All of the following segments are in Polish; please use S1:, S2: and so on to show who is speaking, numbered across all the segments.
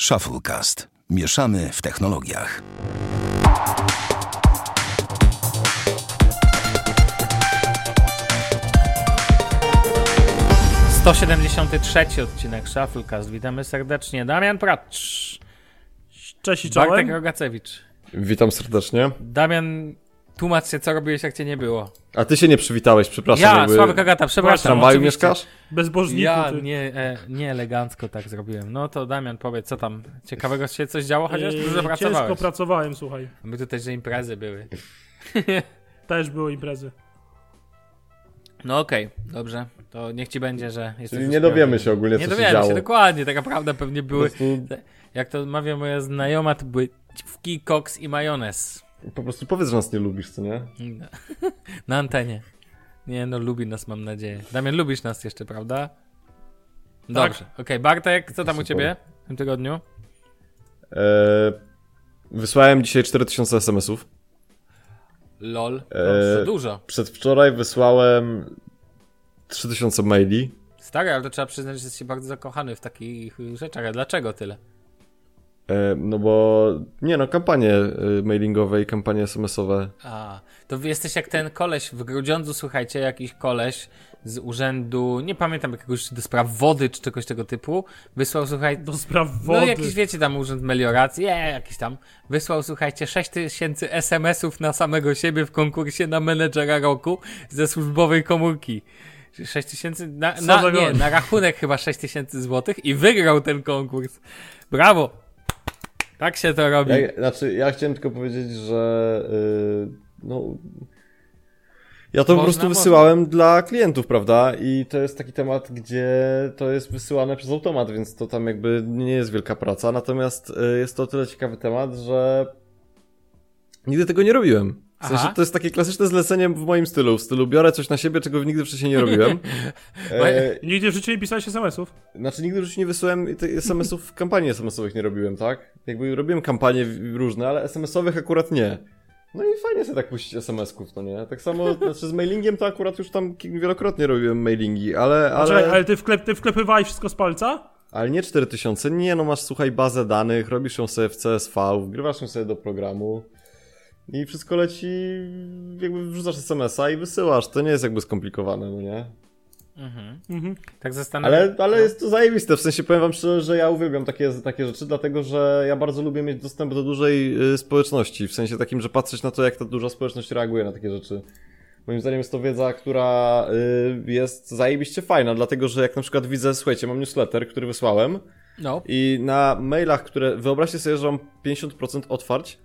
S1: Shufflecast. Mieszamy w technologiach.
S2: To 73 odcinek Shufflecast. Witamy serdecznie. Damian Pracz.
S3: Cześć i
S2: Bartek
S3: czołem.
S2: Rogacewicz.
S4: Witam serdecznie.
S2: Damian, tłumacz się, co robiłeś, jak cię nie było.
S4: A ty się nie przywitałeś, przepraszam.
S2: Ja,
S4: jakby
S2: Sławek Agata,
S4: W
S2: przepraszam.
S4: tramwaju
S2: oczywiście.
S4: mieszkasz?
S3: Bezbożniku.
S2: Ja
S3: ty.
S2: nie, e, nie elegancko tak zrobiłem. No to Damian, powiedz, co tam ciekawego się coś działo, chociaż
S3: Yy,
S2: dużo
S3: Ciężko pracowałem, słuchaj.
S2: My tu też, że imprezy były.
S3: Też były imprezy.
S2: No okej, dobrze. To niech ci będzie, że jesteś
S4: Czyli nie dowiemy się ogólnie,
S2: Nie
S4: co się
S2: dowiemy
S4: działo.
S2: się, dokładnie. Tak naprawdę pewnie były,
S4: prostu,
S2: jak to mawia moja znajoma, to były ćwki, koks i majonez.
S4: Po prostu powiedz, że nas nie lubisz, co nie?
S2: No. Na antenie. Nie no, lubi nas, mam nadzieję. Damian, lubisz nas jeszcze, prawda? Dobrze. Okej, Bartek, co tam u
S4: Super.
S2: ciebie w tym tygodniu?
S4: Eee, wysłałem dzisiaj 4000 SMS-ów.
S2: LOL.
S4: Eee.
S2: Dobrze, dużo.
S4: Przedwczoraj wysłałem 3000 maili.
S2: Stary, ale to trzeba przyznać, że jesteś bardzo zakochany w takich rzeczach. A dlaczego tyle?
S4: E, no bo, nie no, kampanie e, mailingowe i kampanie SMS-owe.
S2: A, to wy jesteś jak ten koleś w Grudziądzu, słuchajcie, jakiś koleś z urzędu, nie pamiętam jakiegoś do spraw wody czy czegoś tego typu, wysłał, słuchaj,
S3: Do spraw wody.
S2: No jakiś, wiecie, tam urząd melioracji, je, jakiś tam, wysłał, słuchajcie, 6 tysięcy SMS-ów na samego siebie w konkursie na menedżera roku ze służbowej komórki. 6 tysięcy, na, na, nie, na rachunek chyba 6 tysięcy złotych i wygrał ten konkurs. Brawo! Tak się to robi.
S4: Ja, znaczy, ja chciałem tylko powiedzieć, że y, no. Ja to
S2: Można,
S4: po prostu
S2: można.
S4: wysyłałem dla klientów, prawda? I to jest taki temat, gdzie to jest wysyłane przez automat, więc to tam jakby nie jest wielka praca. Natomiast y, jest to tyle ciekawy temat, że nigdy tego nie robiłem. W sensie
S2: Aha.
S4: to jest takie klasyczne zlecenie w moim stylu. W stylu biorę coś na siebie, czego nigdy wcześniej nie robiłem. E,
S3: Nigdy w życiu nie pisałeś SMS-ów?
S4: znaczy nigdy już nie wysyłałem SMS-ów, kampanii SMS-owych nie robiłem, tak? Jakby robiłem kampanie w- różne, ale SMS-owych akurat nie. No i fajnie sobie tak puścić SMS-ków, no nie? Tak samo, znaczy z mailingiem to akurat już tam wielokrotnie robiłem mailingi, ale,
S3: Ale, Czekaj,
S4: ale,
S3: ale ty, wklep, ty wklepywałeś wszystko z palca?
S4: ale nie 4000, nie no masz, słuchaj, bazę danych, robisz ją sobie w CSV, wgrywasz ją sobie do programu i wszystko leci, jakby wrzucasz SMS-a i wysyłasz, to nie jest jakby skomplikowane, no nie?
S2: Mhm.
S3: Mhm.
S2: Tak zastanawiam
S4: Ale, ale jest to zajebiste, w sensie powiem wam szczerze, że ja uwielbiam takie, takie rzeczy, dlatego że ja bardzo lubię mieć dostęp do dużej y, społeczności, w sensie takim, że patrzeć na to, jak ta duża społeczność reaguje na takie rzeczy. Moim zdaniem jest to wiedza, która y, jest zajebiście fajna, dlatego że jak na przykład widzę, słuchajcie, mam newsletter, który wysłałem
S2: No.
S4: i na mailach, które, wyobraźcie sobie, że mam 50% otwarć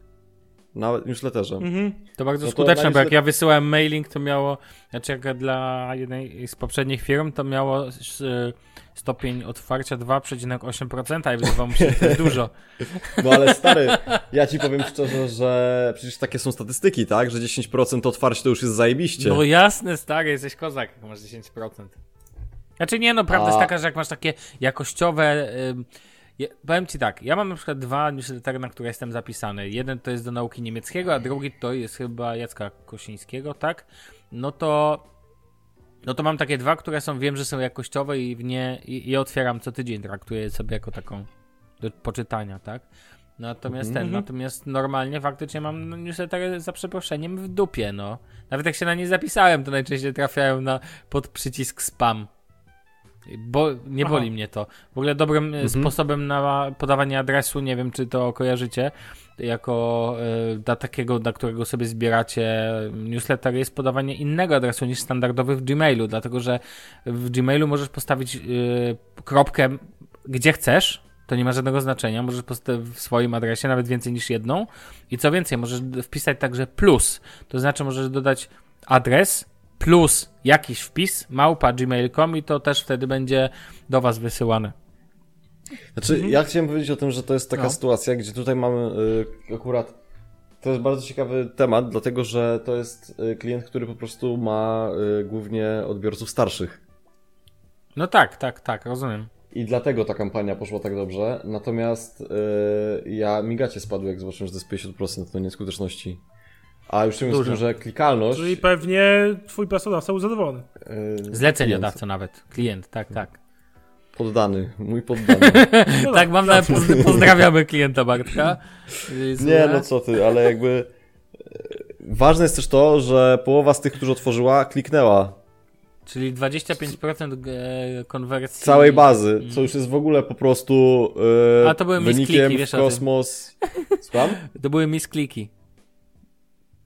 S4: na newsletterze.
S3: Mhm.
S2: To bardzo
S4: No to
S2: skuteczne,
S4: na
S2: bo jak ja wysyłałem mailing, to miało, znaczy jak dla jednej z poprzednich firm, to miało s- stopień otwarcia 2,8% i wydawało mi się, że to jest dużo.
S4: No ale stary, ja ci powiem szczerze, że przecież takie są statystyki, tak? Że 10% otwarć to już jest zajebiście.
S2: No jasne, stary, jesteś kozak, jak masz 10%. Znaczy nie, no prawda
S4: A-
S2: jest taka, że jak masz takie jakościowe... je, powiem ci tak, ja mam na przykład dwa newslettery, na które jestem zapisany. Jeden to jest do nauki niemieckiego, a drugi to jest chyba Jacka Kosińskiego, tak? No to... No to mam takie dwa, które są, wiem, że są jakościowe i w nie i je otwieram co tydzień, traktuję sobie jako taką do poczytania, tak? Natomiast ten, natomiast normalnie faktycznie mam newslettery za przeproszeniem w dupie, no. Nawet jak się na nie zapisałem, to najczęściej trafiają na pod przycisk spam. Bo nie
S3: Aha.
S2: boli mnie to. W ogóle dobrym e, sposobem na podawanie adresu, nie wiem czy to kojarzycie, jako e, dla takiego, dla którego sobie zbieracie newsletter jest podawanie innego adresu niż standardowy w Gmailu, dlatego że w Gmailu możesz postawić e, kropkę gdzie chcesz, to nie ma żadnego znaczenia. Możesz postawić w swoim adresie nawet więcej niż jedną. I co więcej, możesz wpisać także plus. To znaczy możesz dodać adres plus jakiś wpis małpa gmail.com i to też wtedy będzie do was wysyłane.
S4: Znaczy, ja chciałem powiedzieć o tym, że to jest taka
S2: No.
S4: sytuacja, gdzie tutaj mamy y, akurat. To jest bardzo ciekawy temat, dlatego że to jest y, klient, który po prostu ma y, głównie odbiorców starszych.
S2: No tak, tak, tak, rozumiem.
S4: I dlatego ta kampania poszła tak dobrze. Natomiast y, ja migacie spadły, jak zobaczyłem, że to jest 50% do nieskuteczności. A już tym tym, że klikalność.
S3: Czyli pewnie twój pracodawca był zadowolony.
S4: y,
S2: Zleceniodawca nawet, klient, tak, tak.
S4: poddany, mój poddany.
S2: tak, mam na poz- pozdrawiamy klienta Bartka.
S4: Nie, no co ty, ale jakby... e, Ważne jest też to, że połowa z tych, którzy otworzyła, kliknęła
S2: Czyli 25% e, konwersji.
S4: całej bazy, co już jest w ogóle po prostu e,
S2: A to były
S4: wynikiem
S2: miskliki, wiesz
S4: w
S2: o tym.
S4: kosmos. Słucham?
S2: To były miskliki.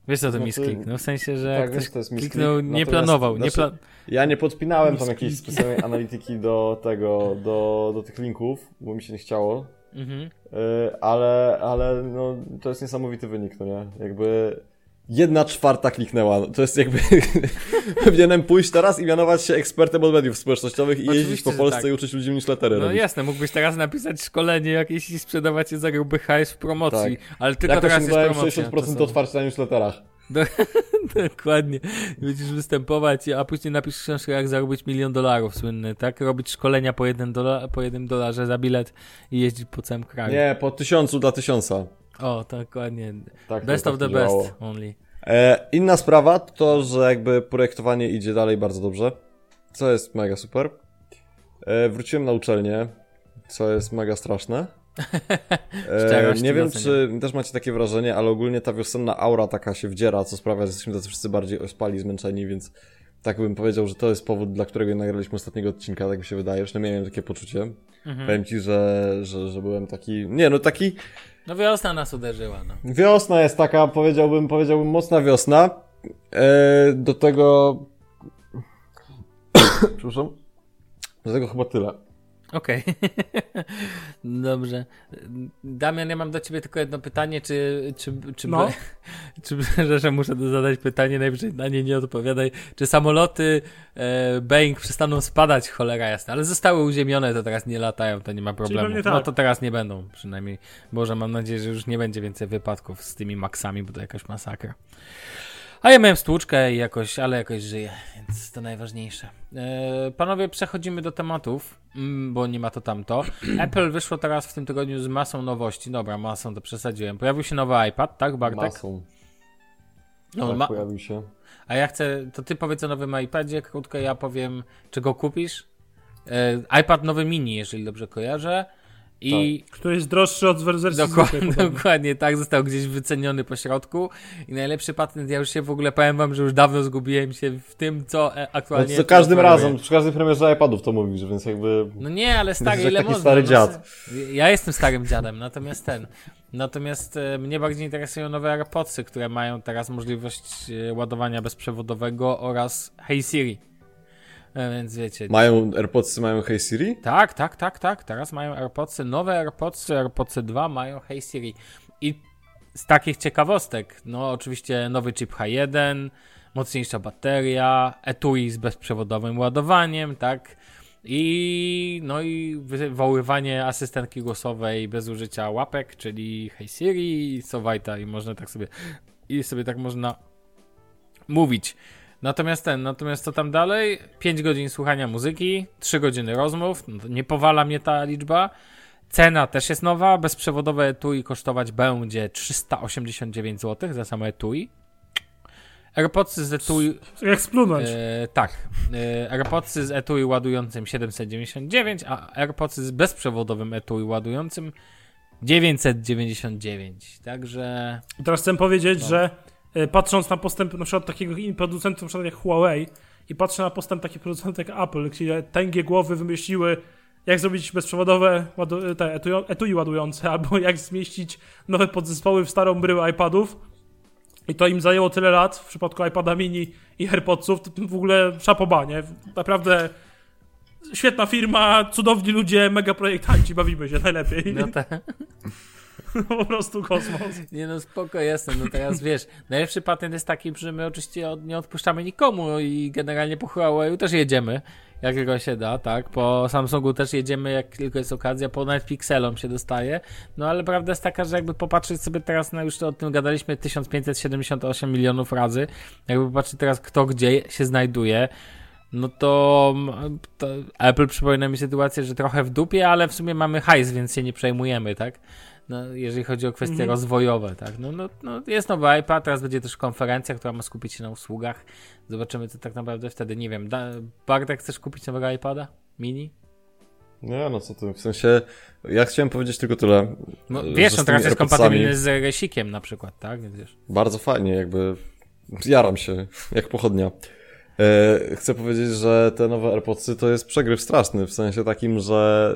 S2: Wiesz co to
S4: Znaczy-
S2: misklik? No w sensie, że
S4: Tak, wiesz,
S2: ktoś
S4: to jest misklik.
S2: kliknął, nie planował. Nie
S4: znaczy-
S2: pla...
S4: Ja nie podpinałem tam
S3: Miskliki.
S4: jakiejś specjalnej analityki do tego, do, do tych linków, bo mi się nie chciało.
S2: mhm.
S4: Yy, ale, ale no, to jest niesamowity wynik, no nie? Jakby jedna czwarta kliknęła. No, To jest jakby. Powinienem pójść teraz i mianować się ekspertem od mediów społecznościowych i jeździć
S2: Oczywiście,
S4: po
S2: że
S4: Polsce
S2: tak.
S4: i uczyć ludzi newslettery.
S2: No
S4: robić.
S2: jasne, mógłbyś teraz napisać szkolenie jakieś i sprzedawać je za gruby hajs w promocji,
S4: Tak.
S2: ale tylko
S4: Jak
S2: teraz jest promocja.
S4: 60%
S2: czasowa.
S4: otwarcia na newsletterach.
S2: Dokładnie. Będziesz występować, a później napisz książkę, jak zarobić milion dolarów słynny, tak? Robić szkolenia po, jeden dola, po jednym dolarze za bilet i jeździć po całym kraju.
S4: Nie, po tysiącu dla tysiąca.
S2: O, dokładnie.
S4: Tak,
S2: Best
S4: tak
S2: of the
S4: działało.
S2: best only.
S4: E, inna sprawa to, że jakby projektowanie idzie dalej bardzo dobrze, co jest mega super. E, wróciłem na uczelnię, co jest mega straszne. E, nie wiem, czy też macie takie wrażenie, ale ogólnie ta wiosenna aura taka się wdziera, co sprawia, że jesteśmy tacy wszyscy bardziej ospali, zmęczeni, więc tak bym powiedział, że to jest powód, dla którego nagraliśmy ostatniego odcinka, tak mi się wydaje, przynajmniej miałem takie poczucie.
S2: Mhm.
S4: Powiem ci, że, że, że byłem taki, nie no taki,
S2: No wiosna nas uderzyła, no.
S4: Wiosna jest taka, powiedziałbym, powiedziałbym mocna wiosna. E, do tego. Przepraszam. Do tego chyba tyle.
S2: Okej. Dobrze. Damian, ja mam do ciebie tylko jedno pytanie, czy... czy, czy,
S3: No.
S2: czy że, że muszę zadać pytanie, najwyżej na nie nie odpowiadaj. Czy samoloty e, Boeing przestaną spadać, cholera jasna, ale zostały uziemione, to teraz nie latają, to nie ma problemu.
S3: pewnie tak.
S2: No to teraz nie będą, przynajmniej. Boże, mam nadzieję, że już nie będzie więcej wypadków z tymi Maxami, bo to jakaś masakra. A ja miałem stłuczkę i jakoś, ale jakoś żyję, więc to najważniejsze. E, panowie, przechodzimy do tematów, mm, bo nie ma to tamto. Apple wyszło teraz w tym tygodniu z masą nowości. Dobra, masą to przesadziłem. Pojawił się nowy iPad, tak Bartek?
S4: Masą.
S2: No,
S4: tak,
S2: ma-
S4: pojawił się.
S2: a ja chcę, to ty powiedz o nowym iPadzie, krótko ja powiem, czy go kupisz. E, iPad nowy mini, jeżeli dobrze kojarzę. I
S3: Który jest droższy od wersji
S2: Dokładnie, dokładnie tak, został gdzieś wyceniony po środku. I najlepszy patent, ja już się w ogóle powiem wam, że już dawno zgubiłem się w tym, co e,
S4: No,
S2: aktualnie.
S4: co każdym
S2: oferuje.
S4: razem, przy każdej premierze iPadów to mówisz, więc jakby.
S2: No nie, ale stary, ile
S4: taki
S2: można?
S4: stary
S2: no,
S4: dziad.
S2: Ja jestem starym dziadem, natomiast ten. Natomiast e, mnie bardziej interesują nowe AirPodsy, które mają teraz możliwość e, ładowania bezprzewodowego oraz Hey Siri. E, więc wiecie.
S4: Mają AirPodsy, mają Hey Siri?
S2: Tak, tak, tak, tak. Teraz mają AirPodsy, nowe AirPodsy, AirPodsy 2 mają Hey Siri. I z takich ciekawostek, no oczywiście nowy chip H1, mocniejsza bateria, etui z bezprzewodowym ładowaniem, tak? I no i wywoływanie asystentki głosowej bez użycia łapek, czyli Hey Siri i Sowajta i można tak sobie i sobie tak można mówić. Natomiast ten, natomiast co tam dalej? 5 godzin słuchania muzyki, 3 godziny rozmów, nie powala mnie ta liczba. Cena też jest nowa, bezprzewodowe etui kosztować będzie 389 zł za same etui. AirPodsy z etui,
S3: Jak splunąć.
S2: e, tak, e, AirPodsy z etui ładującym 799, a AirPodsy z bezprzewodowym etui ładującym 999. Także
S3: I teraz chcę powiedzieć,
S2: No.
S3: że patrząc na postęp na przykład takiego producentów na przykład jak Huawei i patrzę na postęp takich producentów jak Apple, gdzie tęgie głowy wymyśliły jak zrobić bezprzewodowe ładu- te etui, etui ładujące, albo jak zmieścić nowe podzespoły w starą bryłę iPadów i to im zajęło tyle lat w przypadku iPada mini i AirPodsów, to w ogóle szapoba, nie? Naprawdę świetna firma, cudowni ludzie, mega projektanci, bawimy się najlepiej.
S2: no tak.
S3: po prostu kosmos.
S2: Nie no, spoko, jestem. No teraz wiesz, najlepszy patent jest taki, że my oczywiście od, nie odpuszczamy nikomu i generalnie po Huawei też jedziemy, jak tylko się da, tak? Po Samsungu też jedziemy, jak tylko jest okazja, po nawet Pixelom się dostaje. No ale prawda jest taka, że jakby popatrzeć sobie teraz na, już o tym gadaliśmy 1578 milionów razy, jakby popatrzeć teraz kto gdzie się znajduje, no to, to Apple przypomina mi sytuację, że trochę w dupie, ale w sumie mamy hajs, więc się nie przejmujemy, tak? No, jeżeli chodzi o kwestie
S3: Mhm.
S2: rozwojowe, tak. No, no, no, jest nowy iPad, teraz będzie też konferencja, która ma skupić się na usługach. Zobaczymy, co tak naprawdę wtedy, nie wiem. Da, Bartek, chcesz kupić nowego iPada? Mini?
S4: Nie, no co ty, w sensie, ja chciałem powiedzieć tylko tyle.
S2: No,
S4: że
S2: wiesz, on teraz jest
S4: AirPodsami
S2: kompatybilny z Resikiem na przykład, tak? Więc wiesz.
S4: Bardzo fajnie, jakby jaram się, jak pochodnia. E, chcę powiedzieć, że te nowe AirPodsy to jest przegryw straszny, w sensie takim, że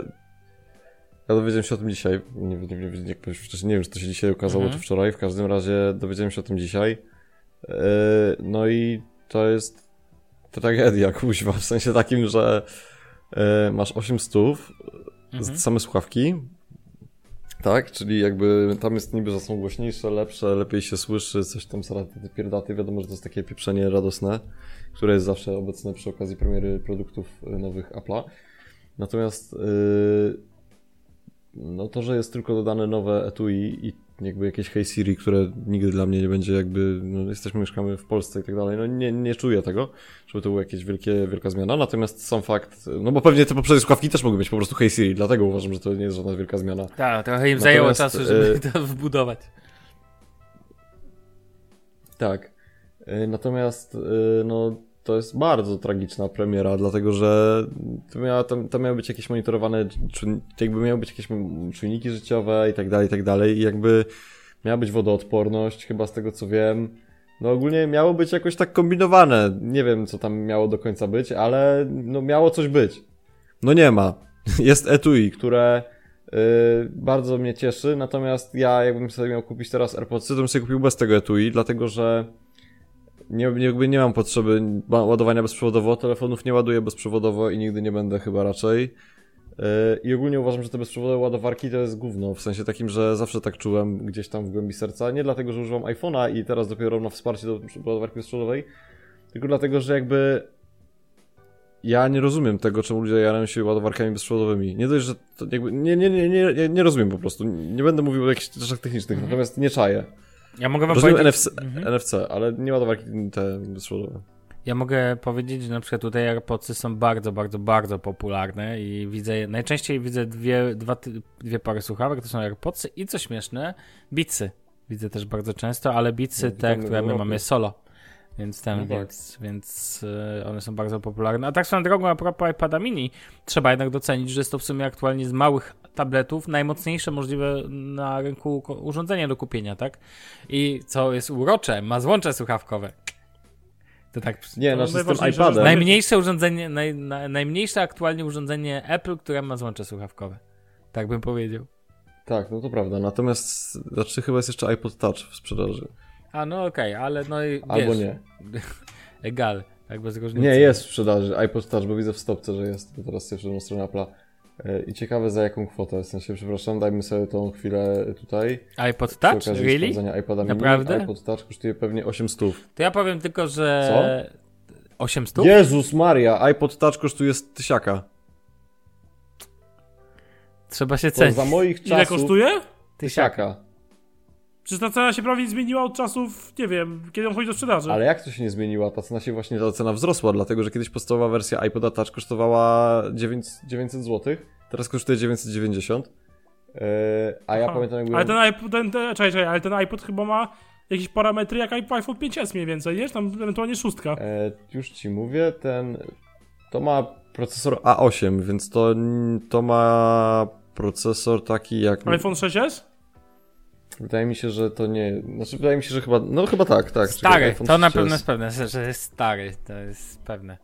S4: ja dowiedziałem się o tym dzisiaj, nie, nie, nie, wcześniej, nie wiem, czy to się dzisiaj okazało,
S2: Mhm.
S4: czy wczoraj, w każdym razie dowiedziałem się o tym dzisiaj. E, no i to jest tragedia, kuźwa, w sensie takim, że e, masz 8 stów,
S2: Mhm.
S4: same słuchawki, tak, czyli jakby tam jest niby, że są głośniejsze, lepsze, lepiej się słyszy, coś tam saraty, pierdaty, wiadomo, że to jest takie pieprzenie radosne, które jest zawsze obecne przy okazji premiery produktów nowych Apple'a. Natomiast yy, no to, że jest tylko dodane nowe etui i jakby jakieś Hey Siri, które nigdy dla mnie nie będzie jakby, no jesteśmy, mieszkamy w Polsce i tak dalej, no nie, nie czuję tego, żeby to była jakieś wielkie, wielka zmiana, natomiast sam fakt, no bo pewnie te poprzednie słuchawki też mogły mieć po prostu Hey Siri, dlatego uważam, że to nie jest żadna wielka zmiana.
S2: Tak, trochę im zajęło
S4: Natomiast,
S2: czasu, żeby
S4: y-
S2: to wbudować.
S4: Tak. Y, Natomiast y, no, to jest bardzo tragiczna premiera, dlatego że to, miała, to, to miały być jakieś monitorowane, jakby miały być jakieś czujniki życiowe i tak dalej, i tak dalej. I jakby miała być wodoodporność, chyba z tego co wiem. No ogólnie miało być jakoś tak kombinowane. Nie wiem, co tam miało do końca być, ale no miało coś być. No nie ma. Jest etui, które y, bardzo mnie cieszy, natomiast ja jakbym sobie miał kupić teraz AirPodsy, to bym sobie kupił bez tego etui, dlatego że nie, nie, jakby nie mam potrzeby ładowania bezprzewodowo, telefonów nie ładuję bezprzewodowo i nigdy nie będę chyba raczej. Yy, I ogólnie uważam, że te bezprzewodowe ładowarki to jest gówno, w sensie takim, że zawsze tak czułem gdzieś tam w głębi serca. Nie dlatego, że używam iPhone'a i teraz dopiero na wsparcie do ładowarki bezprzewodowej, tylko dlatego, że jakby ja nie rozumiem tego, czemu ludzie jarają się ładowarkami bezprzewodowymi. Nie dość, że to jakby nie, nie, nie, nie, nie, nie rozumiem po prostu. Nie będę mówił o jakichś rzeczach technicznych, natomiast nie czaję.
S2: Ja mogę wam
S4: Rozumiem
S2: powiedzieć...
S4: NFC, NFC, ale nie ładowarki te bezprzewodowe.
S2: Ja mogę powiedzieć, że na przykład tutaj AirPodsy są bardzo, bardzo, bardzo popularne i widzę, najczęściej widzę dwie, dwa, dwie pary słuchawek, to są AirPodsy i co śmieszne, Beatsy. Widzę też bardzo często, ale Beatsy
S4: No,
S2: te, które my mamy solo. Więc ten,
S4: tak.
S2: więc, więc y, one są bardzo popularne. A tak swoją drogą, a propos iPada mini, trzeba jednak docenić, że jest to w sumie aktualnie z małych tabletów najmocniejsze możliwe na rynku urządzenie do kupienia, tak? I co jest urocze, ma złącze słuchawkowe. To tak
S4: Nie,
S3: To
S4: no z tym iPadem.
S2: Najmniejsze urządzenie, naj, na, najmniejsze aktualnie urządzenie Apple, które ma złącze słuchawkowe. Tak bym powiedział.
S4: Tak, no to prawda. Natomiast, znaczy chyba jest jeszcze iPod Touch w sprzedaży.
S2: A no okej, ale no i wiesz,
S4: Albo nie.
S2: Egal, tak bez różnicy.
S4: Nie, jest w sprzedaży iPod Touch, bo widzę w stopce, że jest. Bo teraz wszedłem na stronę Apple'a. E, I ciekawe za jaką kwotę. W sensie, przepraszam, dajmy sobie tą chwilę tutaj.
S2: iPod Touch? Really?
S4: sprawdzenia iPada mini.
S2: Naprawdę?
S4: iPod Touch kosztuje pewnie 800.
S2: To ja powiem tylko, że... Co? 800?
S4: Jezus Maria, iPod Touch kosztuje tysiaka.
S2: Trzeba się
S4: Bo
S2: cenić.
S4: za moich
S3: Ile
S4: czasów...
S3: kosztuje?
S4: Tysiaka.
S3: Przecież ta cena się prawie nie zmieniła od czasów, nie wiem, kiedy on chodzi do sprzedaży.
S4: Ale jak to się nie zmieniła? Ta cena się właśnie, ta cena wzrosła, dlatego że kiedyś podstawowa wersja iPoda Touch kosztowała 9, 900 zł, teraz kosztuje 990. Yy, a ja
S3: Aha.
S4: pamiętam jakby...
S3: Ale ten iPod, ten, ten, czekaj, czekaj, ale ten iPod chyba ma jakieś parametry jak iPhone 5S mniej więcej, nie? Tam ewentualnie szóstka.
S4: E, już ci mówię, ten. To ma procesor A8, więc to, to ma procesor taki jak.
S3: iPhone 6S?
S4: Wydaje mi się, że to nie. Znaczy, wydaje mi się, że chyba. No chyba tak, tak.
S2: Stary,
S4: Czekaj,
S2: to na
S4: 6S.
S2: pewno jest pewne, że jest stary, to jest pewne.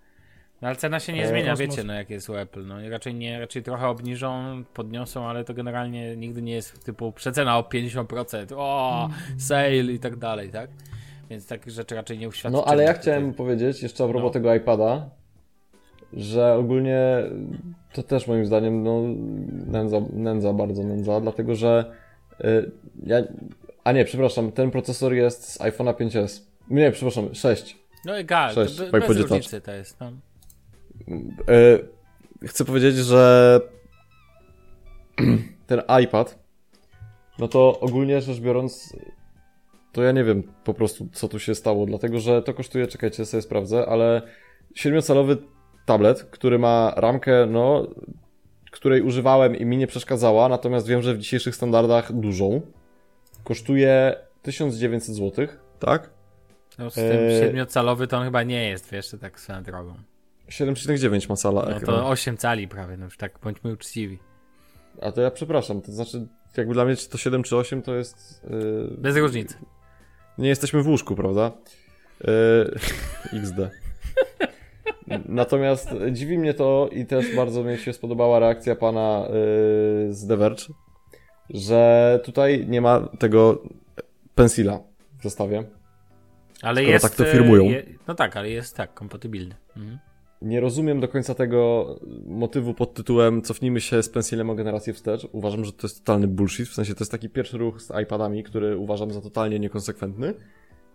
S2: No ale cena się nie
S4: E,
S2: zmienia, wiecie, no jak jest u Apple, no raczej nie, raczej trochę obniżą, podniosą, ale to generalnie nigdy nie jest typu przecena o 50%, o, sale i tak dalej, tak? Więc takich rzeczy raczej nie uświadczą.
S4: No ale ja chciałem powiedzieć jeszcze a propos
S2: No.
S4: tego iPada, że ogólnie to też moim zdaniem no, nędza, nędza bardzo nędza, dlatego że ja. A nie, przepraszam, ten procesor jest z iPhone'a 5S. Nie, przepraszam, 6.
S2: No egal, to
S4: Sześć,
S2: be,
S4: w
S2: bez różnicy to jest, no.
S4: E, chcę powiedzieć, że ten iPad, no to ogólnie rzecz biorąc, to ja nie wiem po prostu, co tu się stało, dlatego że to kosztuje, czekajcie, sobie sprawdzę, ale 7-calowy tablet, który ma ramkę, no, której używałem i mi nie przeszkadzała, natomiast wiem, że w dzisiejszych standardach dużą, kosztuje 1900 zł, tak?
S2: no z tym
S4: E,
S2: siedmiocalowy to on chyba nie jest, wiesz, to tak swoją drogą.
S4: 7,9 ma sala
S2: No
S4: ekran.
S2: to 8 cali prawie, no już tak bądźmy uczciwi.
S4: A to ja przepraszam, to znaczy, jakby dla mnie czy to 7 czy 8 to jest... Yy,
S2: Bez różnicy.
S4: nie jesteśmy w łóżku, prawda? Yy, XD. Natomiast dziwi mnie to i też bardzo mi się spodobała reakcja pana yy, z The Verge, że tutaj nie ma tego pensila w zestawie.
S2: Ale jest.
S4: tak to firmują.
S2: Je, no tak, ale jest tak, kompatybilny. Mhm.
S4: Nie rozumiem do końca tego motywu pod tytułem cofnijmy się z pensilem o generację wstecz. Uważam, że to jest totalny bullshit. W sensie to jest taki pierwszy ruch z iPadami, który uważam za totalnie niekonsekwentny.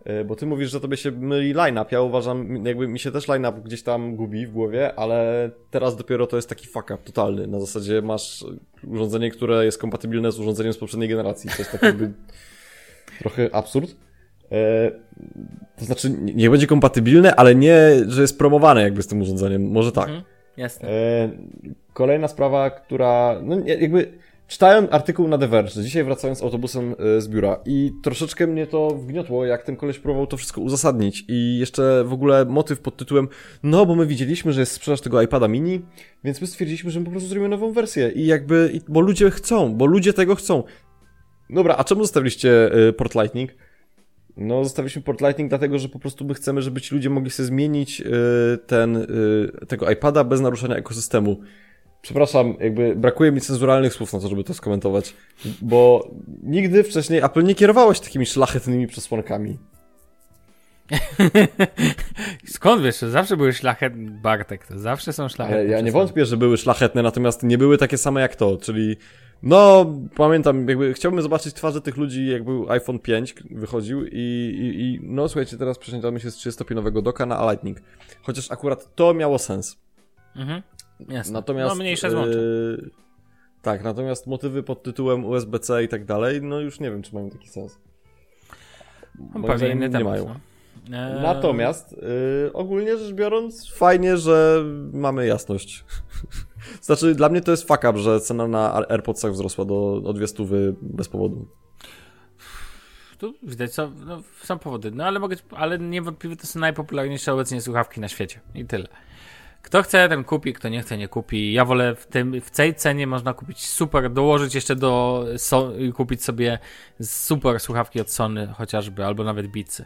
S4: E, Bo ty mówisz, że tobie się myli line-up. Ja uważam, jakby mi się też line-up gdzieś tam gubi w głowie, ale teraz dopiero to jest taki fuck up totalny. Na zasadzie masz urządzenie, które jest kompatybilne z urządzeniem z poprzedniej generacji. To jest taki jakby trochę absurd. E, to znaczy, nie będzie kompatybilne, ale nie, że jest promowane jakby z tym urządzeniem. Może tak.
S2: Mhm. Jasne.
S4: E, kolejna sprawa, która. No, jakby. Czytałem artykuł na The Verge, dzisiaj wracając autobusem e, z biura i troszeczkę mnie to wgniotło, jak ten koleś próbował to wszystko uzasadnić i jeszcze w ogóle motyw pod tytułem no, bo my widzieliśmy, że jest sprzedaż tego iPada mini, więc my stwierdziliśmy, że my po prostu zrobimy nową wersję i jakby, bo ludzie chcą, bo ludzie tego chcą. Dobra, a czemu zostawiliście e, port Lightning? No, zostawiliśmy port Lightning dlatego, że po prostu my chcemy, żeby ci ludzie mogli sobie zmienić y, ten, tego iPada bez naruszania ekosystemu. Przepraszam, jakby brakuje mi cenzuralnych słów na to, żeby to skomentować, bo nigdy wcześniej Apple nie kierowało się takimi szlachetnymi przesłankami.
S2: Skąd wiesz, że zawsze były szlachetne, Bartek, to zawsze są szlachetne.
S4: Ale ja nie wątpię, że były szlachetne, natomiast nie były takie same jak to, czyli no, pamiętam, jakby chciałbym zobaczyć twarze tych ludzi, jak był iPhone 5 wychodził i, i, i no słuchajcie, teraz przesiądziemy się z 30-pinowego doka na Lightning. Chociaż akurat to miało sens.
S2: Mhm. Jasne.
S4: Natomiast.
S2: no mniejsze złącze.
S4: yy, tak, natomiast motywy pod tytułem USB-C i tak dalej, no już nie wiem, czy mają taki sens.
S2: No, pewnie inny
S4: nie
S2: temat.
S4: mają.
S2: No. Eee,
S4: Natomiast yy, ogólnie rzecz biorąc, fajnie, że mamy jasność. znaczy, dla mnie to jest fuck up, że cena na AirPodsach wzrosła do, o dwie stówy bez powodu.
S2: Tu widać, co, no, są powody, no ale mogę, ale niewątpliwie to są najpopularniejsze obecnie słuchawki na świecie i tyle. Kto chce, ten kupi, kto nie chce, nie kupi. Ja wolę w, tym, w tej cenie można kupić super, dołożyć jeszcze do, so, kupić sobie super słuchawki od Sony chociażby, albo nawet Beatsy.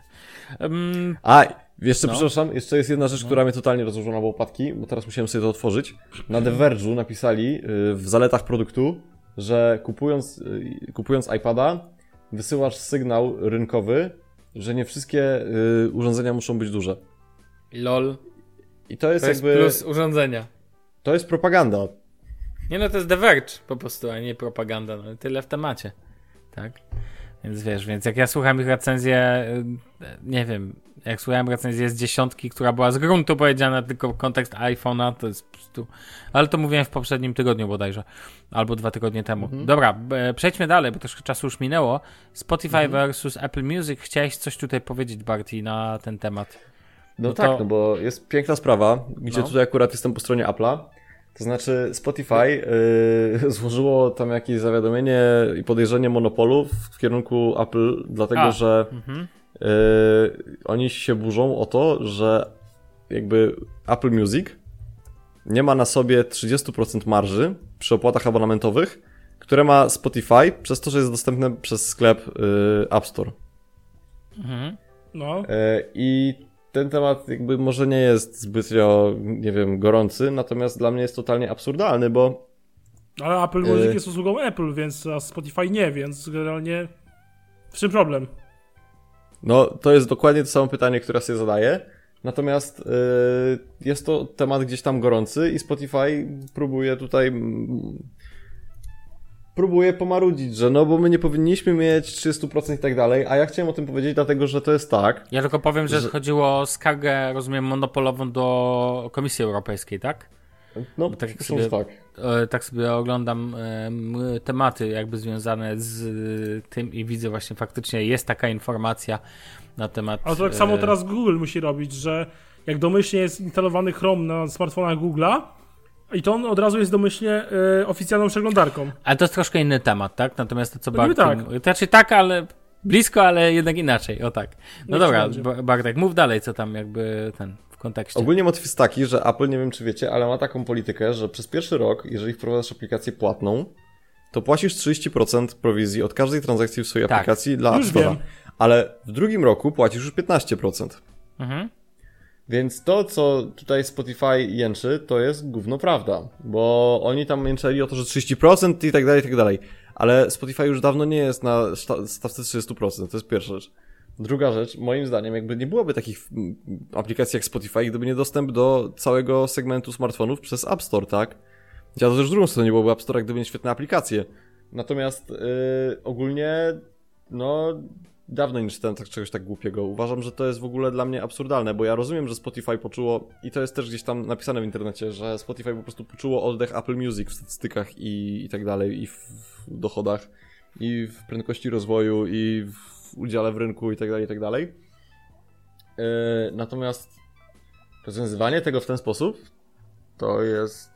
S2: Um,
S4: A, jeszcze
S2: No.
S4: przepraszam, jeszcze jest jedna rzecz, która mnie totalnie rozłożyła na łopatki, bo teraz musiałem sobie to otworzyć. Na The Verge'u napisali yy, w zaletach produktu, że kupując, yy, kupując iPada, wysyłasz sygnał rynkowy, że nie wszystkie yy, urządzenia muszą być duże.
S2: LOL.
S4: I to jest
S2: To jest
S4: jakby.
S2: plus urządzenia.
S4: To jest propaganda.
S2: Nie no, to jest The Verge po prostu, a nie propaganda. No, tyle w temacie. Tak? Więc wiesz, więc jak ja słucham ich recenzję, y, nie wiem, jak słuchałem recenzję z dziesiątki, która była z gruntu powiedziana tylko kontekst iPhone'a, to jest po prostu... Ale to mówiłem w poprzednim tygodniu bodajże, albo dwa tygodnie temu. Dobra, b- przejdźmy dalej, bo troszkę czasu już minęło. Spotify versus Apple Music. Chciałeś coś tutaj powiedzieć, Barty, na ten temat?
S4: No,
S2: No
S4: tak,
S2: to-
S4: no bo jest piękna sprawa, gdzie
S2: No.
S4: tutaj akurat jestem po stronie Apple'a. To znaczy Spotify yy, złożyło tam jakieś zawiadomienie i podejrzenie monopolu w kierunku Apple, dlatego
S2: A.
S4: że
S2: Mhm.
S4: yy, oni się burzą o to, że jakby Apple Music nie ma na sobie 30% marży przy opłatach abonamentowych, które ma Spotify przez to, że jest dostępne przez sklep yy, App Store.
S2: Mhm.
S3: No.
S4: E, I ten temat jakby może nie jest zbytnio, nie wiem, gorący, natomiast dla mnie jest totalnie absurdalny, bo
S3: Ale Apple Music
S4: Yy.
S3: jest usługą Apple, więc a Spotify nie, więc generalnie w czym problem?
S4: no to jest dokładnie to samo pytanie, które sobie zadaję. Natomiast e, jest to temat gdzieś tam gorący i Spotify próbuje tutaj próbuje pomarudzić, że no bo my nie powinniśmy mieć 30% i tak dalej, a ja chciałem o tym powiedzieć dlatego, że to jest tak,
S2: Ja tylko powiem, że
S4: Że-
S2: chodziło o skargę, rozumiem, monopolową do Komisji Europejskiej, tak?
S4: no
S2: tak jak sobie-
S4: tak.
S2: E, tak sobie oglądam em, tematy jakby związane z e, tym i widzę właśnie faktycznie jest taka informacja na temat...
S3: Ale to tak
S2: e,
S3: samo teraz Google musi robić, że jak domyślnie jest instalowany Chrome na smartfonach Google'a, i to on od razu jest domyślnie e, oficjalną przeglądarką.
S2: Ale to jest troszkę inny temat, tak? Natomiast to co
S3: No
S2: Bartek... Tak. Znaczy tak, ale blisko, ale jednak inaczej, o tak. No
S3: Niech
S2: dobra, Bartek, mów dalej, co tam jakby ten w kontekście.
S4: Ogólnie motyw jest taki, że Apple, nie wiem czy wiecie, ale ma taką politykę, że przez pierwszy rok, jeżeli wprowadzasz aplikację płatną, to płacisz 30% prowizji od każdej transakcji w swojej
S2: Tak.
S4: aplikacji dla App Store'a. Ale w drugim roku płacisz już 15%.
S2: Mhm.
S4: Więc to, co tutaj Spotify jęczy, to jest gówno prawda. Bo oni tam jęczeli o to, że 30% i tak dalej, i tak dalej. Ale Spotify już dawno nie jest na stawce 30%, to jest pierwsza rzecz. Druga rzecz, moim zdaniem, jakby nie byłoby takich mm, aplikacji jak Spotify, gdyby nie dostęp do całego segmentu smartfonów przez App Store, tak? Ja to też w drugą stronę nie byłoby App Store, gdyby nie świetne aplikacje. Natomiast yy, ogólnie, no, dawno nie czytałem tak, czegoś tak głupiego. Uważam, że to jest w ogóle dla mnie absurdalne, bo ja rozumiem, że Spotify poczuło, i to jest też gdzieś tam napisane w internecie, że Spotify po prostu poczuło oddech Apple Music w statystykach i, i tak dalej, i w, w dochodach, i w prędkości rozwoju, i w udziale w rynku, i tak dalej, i tak dalej. Yy, natomiast rozwiązywanie tego w ten sposób to jest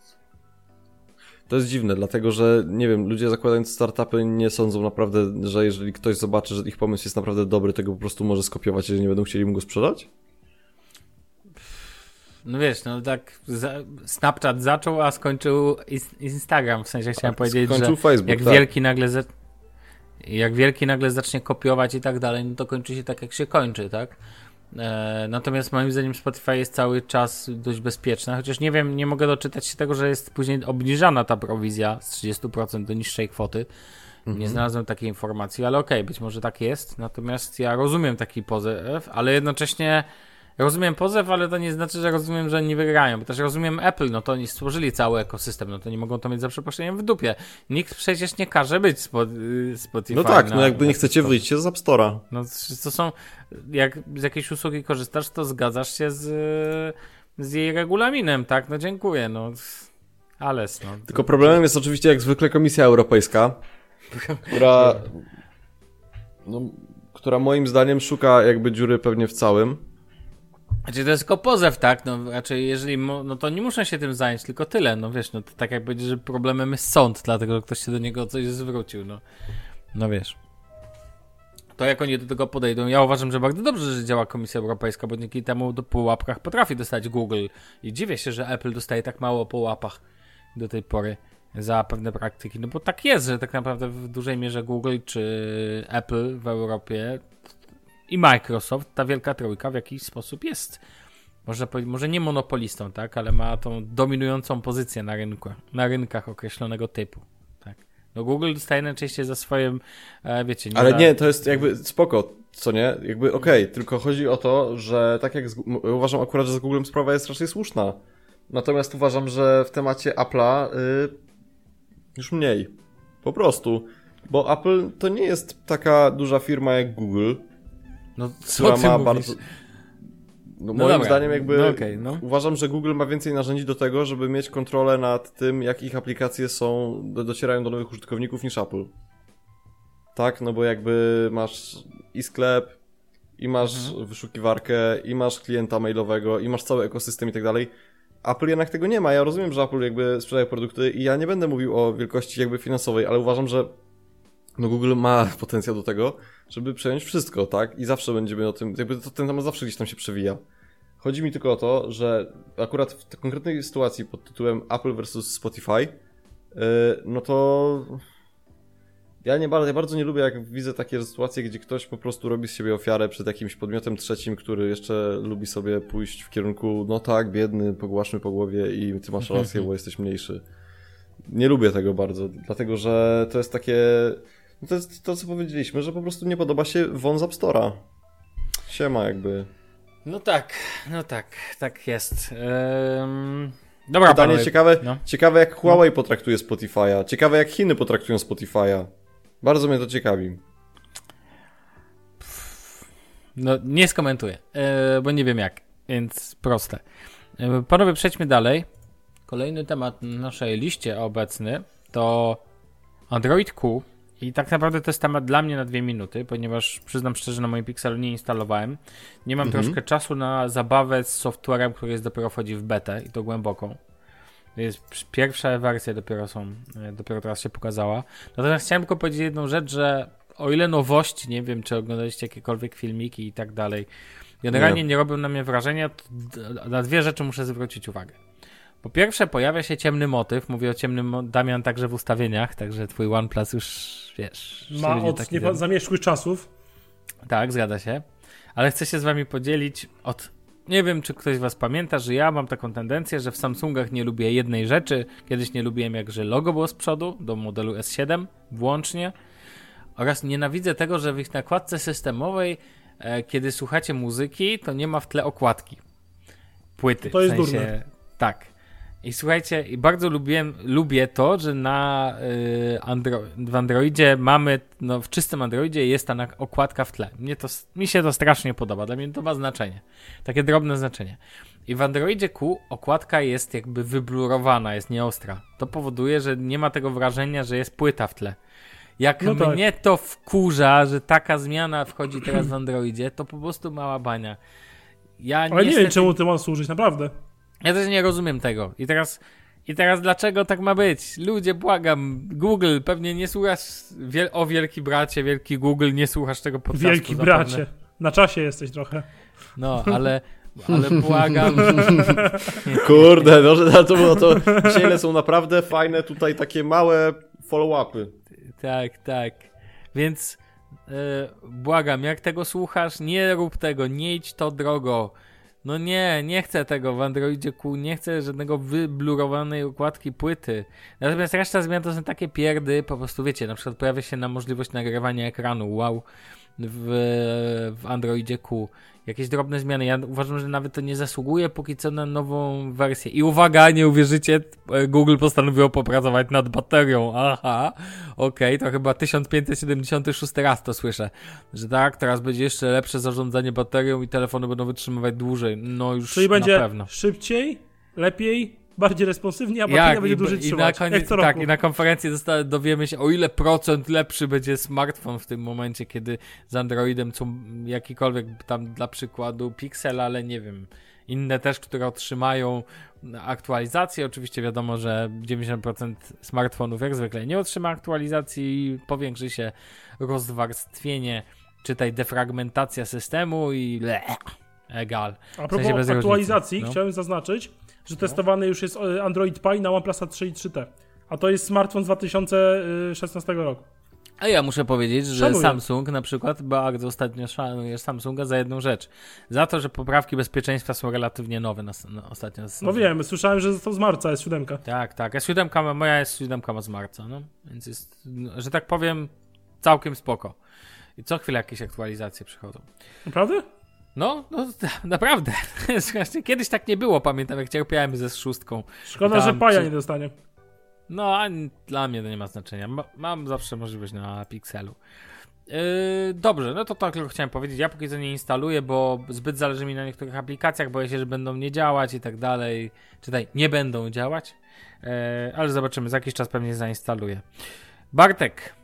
S4: to jest dziwne, dlatego że, nie wiem, ludzie zakładając startupy nie sądzą naprawdę, że jeżeli ktoś zobaczy, że ich pomysł jest naprawdę dobry, tego po prostu może skopiować, jeżeli nie będą chcieli mu go sprzedać?
S2: No wiesz, no tak Snapchat zaczął, a skończył Ins- Instagram. W sensie chciałem powiedzieć,
S4: Skończył
S2: że
S4: Facebook,
S2: jak
S4: tak.
S2: wielki nagle jak wielki nagle zacznie kopiować i tak dalej, no to kończy się tak, jak się kończy, tak? E, natomiast moim zdaniem Spotify jest cały czas dość bezpieczne, chociaż nie wiem, nie mogę doczytać się tego, że jest później obniżana ta prowizja z 30% do niższej kwoty.
S4: Mhm.
S2: Nie znalazłem takiej informacji, ale okej, być może tak jest. Natomiast ja rozumiem taki pozew, ale jednocześnie rozumiem pozew, ale to nie znaczy, że rozumiem, że oni wygrają. Bo też rozumiem Apple, no to oni stworzyli cały ekosystem, no to nie mogą to mieć za przeproszeniem w dupie. Nikt przecież nie każe być spo, y, Spotify.
S4: No tak,
S2: na-
S4: no jakby nie chcecie, wyjdźcie z App Store'a.
S2: No to są, jak z jakiejś usługi korzystasz, to zgadzasz się z, z jej regulaminem, tak? No dziękuję, no. Ales, no.
S4: Tylko problemem jest oczywiście jak zwykle Komisja Europejska, która, no, która moim zdaniem szuka jakby dziury pewnie w całym.
S2: Znaczy to jest tylko pozew, tak? No raczej jeżeli, no to nie muszą się tym zająć, tylko tyle, no wiesz, no to tak jak powiedzieć, że problemem jest sąd, dlatego że ktoś się do niego coś zwrócił, no. No wiesz. To jak oni do tego podejdą, ja uważam, że bardzo dobrze, że działa Komisja Europejska, bo dzięki temu do po łapkach potrafi dostać Google i dziwię się, że Apple dostaje tak mało po łapach do tej pory za pewne praktyki, no bo tak jest, że tak naprawdę w dużej mierze Google czy Apple w Europie i Microsoft, ta wielka trójka w jakiś sposób jest. Można powiedzieć, może nie monopolistą, tak, ale ma tą dominującą pozycję na rynku, na rynkach określonego typu. Tak. No Google dostaje najczęściej za swoje, e, wiecie,
S4: Ale
S2: za-
S4: nie, to jest jakby spoko, co nie? Jakby okej, tylko chodzi o to, że tak jak z, uważam akurat, że z Googlem sprawa jest raczej słuszna. Natomiast uważam, że w temacie Apple'a y, już mniej. Po prostu. Bo Apple to nie jest taka duża firma jak Google,
S2: no
S4: która
S2: co ty
S4: ma
S2: mówisz?
S4: bardzo. No,
S2: No
S4: moim
S2: dobra,
S4: zdaniem jakby
S2: no okej, no.
S4: uważam, że Google ma więcej narzędzi do tego, żeby mieć kontrolę nad tym, jak ich aplikacje są, do, docierają do nowych użytkowników niż Apple. Tak, no bo jakby masz i sklep, i masz
S2: Mhm.
S4: wyszukiwarkę, i masz klienta mailowego, i masz cały ekosystem i tak dalej. Apple jednak tego nie ma. Ja rozumiem, że Apple jakby sprzedaje produkty i ja nie będę mówił o wielkości jakby finansowej, ale uważam, że no Google ma potencjał do tego, żeby przejąć wszystko, tak? I zawsze będziemy o tym, jakby to, ten temat zawsze gdzieś tam się przewija. Chodzi mi tylko o to, że akurat w tej konkretnej sytuacji pod tytułem Apple versus Spotify, yy, no to ja, nie bardzo, ja bardzo nie lubię, jak widzę takie sytuacje, gdzie ktoś po prostu robi z siebie ofiarę przed jakimś podmiotem trzecim, który jeszcze lubi sobie pójść w kierunku, no tak, biedny, pogłaszmy po głowie i ty masz rację, bo jesteś mniejszy. Nie lubię tego bardzo, dlatego że to jest takie. No to jest to, co powiedzieliśmy, że po prostu nie podoba się wąs App Store'a. Siema, jakby.
S2: No tak, no tak, tak jest. Ehm, dobra,
S4: Pytanie
S2: panowie.
S4: ciekawe,
S2: No.
S4: ciekawe, jak Huawei potraktuje Spotify'a. Ciekawe, jak Chiny potraktują Spotify'a. Bardzo mnie to ciekawi.
S2: No, nie skomentuję, e, bo nie wiem jak, więc proste. E, panowie, przejdźmy dalej. Kolejny temat na naszej liście obecny to Android Q. I tak naprawdę to jest temat dla mnie na dwie minuty, ponieważ przyznam szczerze, na moim Pixelu nie instalowałem. Nie mam
S4: Mhm.
S2: troszkę czasu na zabawę z softwarem, który jest dopiero wchodzi w betę i to głęboką. To jest pierwsza wersja dopiero są, e, dopiero teraz się pokazała. Natomiast chciałem tylko powiedzieć jedną rzecz, że o ile nowości, nie wiem czy oglądaliście jakiekolwiek filmiki i tak dalej, Generalnie
S4: Nie.
S2: nie. robią na mnie wrażenia. Na dwie rzeczy muszę zwrócić uwagę. Po pierwsze, pojawia się ciemny motyw. Mówię o ciemnym Damian także w ustawieniach, także twój OnePlus już wiesz.
S3: Ma od nie, zamierzchłych czasów.
S2: Tak, zgadza się. Ale chcę się z wami podzielić od. Nie wiem, czy ktoś z was pamięta, że ja mam taką tendencję, że w Samsungach nie lubię jednej rzeczy. Kiedyś nie lubiłem, jak że logo było z przodu, do modelu S7 włącznie. Oraz nienawidzę tego, że w ich nakładce systemowej, e, kiedy słuchacie muzyki, to nie ma w tle okładki. Płyty.
S3: To jest
S2: w sensie,
S3: durne.
S2: Tak. I słuchajcie, i bardzo lubiłem, lubię to, że na y, Andro w Androidzie mamy, no w czystym Androidzie jest ta okładka w tle. Mnie to, mi się to strasznie podoba, dla mnie to ma znaczenie. Takie drobne znaczenie. I w Androidzie Q okładka jest jakby wyblurowana, jest nieostra. To powoduje, że nie ma tego wrażenia, że jest płyta w tle. Jak
S3: No tak.
S2: mnie to wkurza, że taka zmiana wchodzi teraz w Androidzie, to po prostu mała bania. Ja
S3: Ale nie
S2: niestety-
S3: wiem, czemu ty ma służyć, naprawdę.
S2: Ja też nie rozumiem tego. I teraz, I teraz dlaczego tak ma być? Ludzie, błagam, Google, pewnie nie słuchasz wiel o wielki bracie, wielki Google, nie słuchasz tego podcastu.
S3: Wielki
S2: zapewne.
S3: bracie. Na czasie jesteś trochę.
S2: No, ale, ale błagam.
S4: Kurde, no, że to było to. Dzisiaj są naprawdę fajne tutaj takie małe follow-upy.
S2: Tak, tak. Więc e, błagam, jak tego słuchasz, nie rób tego, nie idź to drogo. No nie, nie chcę tego w Androidzie Q, nie chcę żadnego wyblurowanej układki płyty. Natomiast reszta zmian to są takie pierdy, po prostu wiecie, na przykład pojawia się na możliwość nagrywania ekranu, wow, w, w Androidzie Q. Jakieś drobne zmiany. Ja uważam, że nawet to nie zasługuje póki co na nową wersję. I uwaga, nie uwierzycie, e, Google postanowiło popracować nad baterią. Aha, okej, to chyba 1576 raz to słyszę. Że tak, teraz będzie jeszcze lepsze zarządzanie baterią i telefony będą wytrzymywać dłużej. No już
S3: Czyli
S2: na
S3: będzie
S2: pewno.
S3: szybciej, lepiej, bardziej responsywnie, a bateria będzie dłużej
S2: i,
S3: trzymać.
S2: na koniec,
S3: co
S2: tak,
S3: roku.
S2: i na konferencji dowiemy się, o ile procent lepszy będzie smartfon w tym momencie, kiedy z Androidem są jakikolwiek tam dla przykładu Pixel, ale nie wiem, inne też, które otrzymają aktualizację. Oczywiście wiadomo, że 90% smartfonów jak zwykle nie otrzyma aktualizacji i powiększy się rozwarstwienie, czytaj defragmentacja systemu i le, egal.
S3: A
S2: w sensie
S3: propos
S2: bez
S3: aktualizacji,
S2: no.
S3: chciałem zaznaczyć, że testowany już jest e, Android Pie na OnePlusa 3 i 3T. A to jest smartfon z 2016 roku.
S2: A ja muszę powiedzieć, że
S3: Szanuję.
S2: Samsung na przykład bardzo ostatnio szanuje Samsunga za jedną rzecz. Za to, że poprawki bezpieczeństwa są relatywnie nowe na, na ostatnio.
S3: No wiem, słyszałem, że został z marca, jest siódemka.
S2: Tak, tak. S7 ma, moja S7 ma z marca, no. Więc jest, no, że tak powiem, całkiem spoko. I co chwilę jakieś aktualizacje przychodzą.
S3: Naprawdę?
S2: No, no naprawdę. Kiedyś tak nie było, pamiętam, jak cierpiałem ze szóstką.
S3: Szkoda,
S2: Tam
S3: że Paja
S2: przy-
S3: nie dostanie.
S2: No, a n- dla mnie to nie ma znaczenia. Ma, mam zawsze możliwość na Pixelu. Yy, dobrze, no to tak tylko chciałem powiedzieć. Ja póki co nie instaluję, bo zbyt zależy mi na niektórych aplikacjach. Boję się, że będą nie działać i tak dalej. Czytaj, nie będą działać. Yy, ale zobaczymy, za jakiś czas pewnie zainstaluję. Bartek,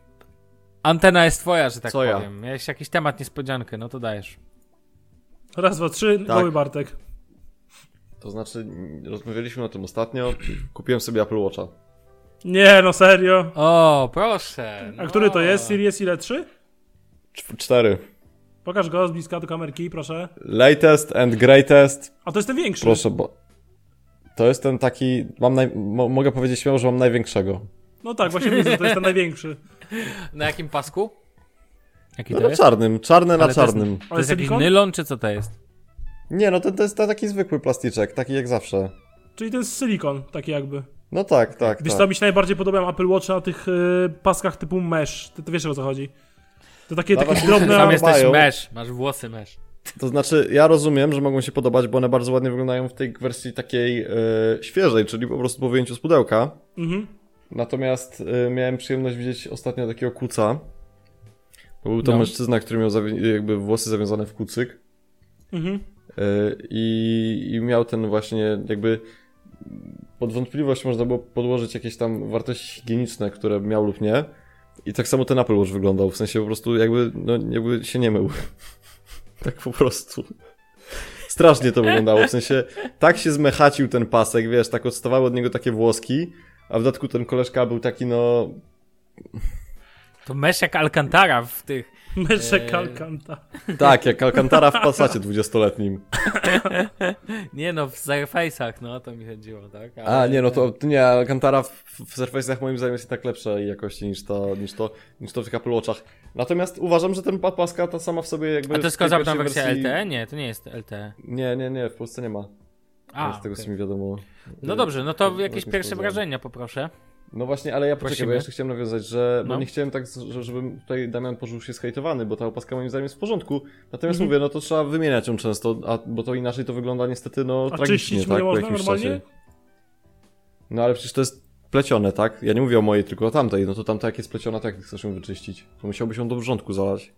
S2: antena jest twoja, że tak
S4: Co ja?
S2: powiem. Miałeś jakiś temat niespodziankę, no to dajesz.
S3: Raz, dwa, trzy,
S4: Tak.
S3: goły Bartek.
S4: To znaczy, rozmawialiśmy o tym ostatnio. Kupiłem sobie Apple Watcha.
S3: Nie, no serio.
S2: O, proszę.
S3: A
S2: no.
S3: który to jest? Series ile? 3?
S4: Cz- Cztery.
S3: Pokaż go z bliska do kamerki, proszę.
S4: Latest and greatest.
S3: A to jest ten większy.
S4: Proszę, bo. To jest ten taki. Mam naj... mo- mogę powiedzieć śmiało, że mam największego.
S3: No tak, właśnie widzę, to jest ten największy.
S2: Na jakim pasku? Jaki
S4: No
S2: to
S4: na
S2: jest?
S4: czarnym, czarne na
S2: Ale to jest-
S4: czarnym.
S2: To jest jakiś
S3: silikon?
S2: nylon, czy co to jest?
S4: Nie, no to, to jest taki zwykły plastyczek, taki jak zawsze.
S3: Czyli ten silikon, taki jakby.
S4: No tak, tak.
S3: Wiesz
S4: tak.
S3: co, mi się najbardziej podobają Apple Watch na tych y, paskach typu mesh. Ty, ty wiesz o co chodzi. To takie,
S4: No
S3: takie drobne...
S2: Tam jesteś mesz, masz włosy mesz.
S4: To znaczy, ja rozumiem, że mogą się podobać, bo one bardzo ładnie wyglądają w tej wersji takiej e, świeżej, czyli po prostu po wyjęciu z pudełka.
S3: Mhm.
S4: Natomiast e, miałem przyjemność widzieć ostatnio takiego kuca. Był to
S2: No.
S4: mężczyzna, który miał jakby włosy zawiązane w kucyk.
S3: Mhm.
S4: E, I, I miał ten właśnie jakby pod wątpliwość można było podłożyć jakieś tam wartości higieniczne, które miał lub nie. I tak samo ten Apple Watch wyglądał, w sensie po prostu jakby, no, jakby się nie mył. tak po prostu. Strasznie to wyglądało, w sensie tak się zmechacił ten pasek, wiesz, tak odstawały od niego takie włoski, a w dodatku ten koleżka był taki no...
S2: To mesz jak Alcantara w tych
S3: Meczek
S2: Eee.
S3: Alcanta.
S4: Tak, jak Alcantara w Passacie 20-letnim.
S2: Nie no, w Surface'ach, no to mi chodziło, tak?
S4: A,
S2: Ale-
S4: nie, no to nie, Alcantara w, w Surface'ach moim zdaniem jest i tak lepszej jakości niż to, niż to, niż to w tych Apple Watchach. Natomiast uważam, że ten paska ta sama w sobie jakby...
S2: A to jest
S4: pierwszej
S2: wersja
S4: wersji-
S2: LTE? Nie, to nie jest LTE.
S4: Nie, nie, nie, w Polsce nie ma.
S2: A,
S4: z tego
S2: okej.
S4: co mi wiadomo.
S2: No dobrze, no to jakieś pierwsze wrażenia poproszę.
S4: No właśnie, ale ja poczekaj,
S2: Prosimy.
S4: bo jeszcze chciałem nawiązać, że bo
S2: No.
S4: nie chciałem tak, że, żebym tutaj Damian poczuł się skejtowany, bo ta opaska moim zdaniem jest w porządku. Natomiast
S2: Mhm.
S4: mówię, no to trzeba wymieniać ją często, a, bo to inaczej to wygląda niestety no
S3: A
S4: tragicznie, tak, po jakimś
S3: normalnie?
S4: czasie. No ale przecież to jest plecione, tak? Ja nie mówię o mojej, tylko o tamtej. No to tamta jak jest pleciona, to jak chcesz ją wyczyścić? To musiałbyś ją do wrzątku zalać.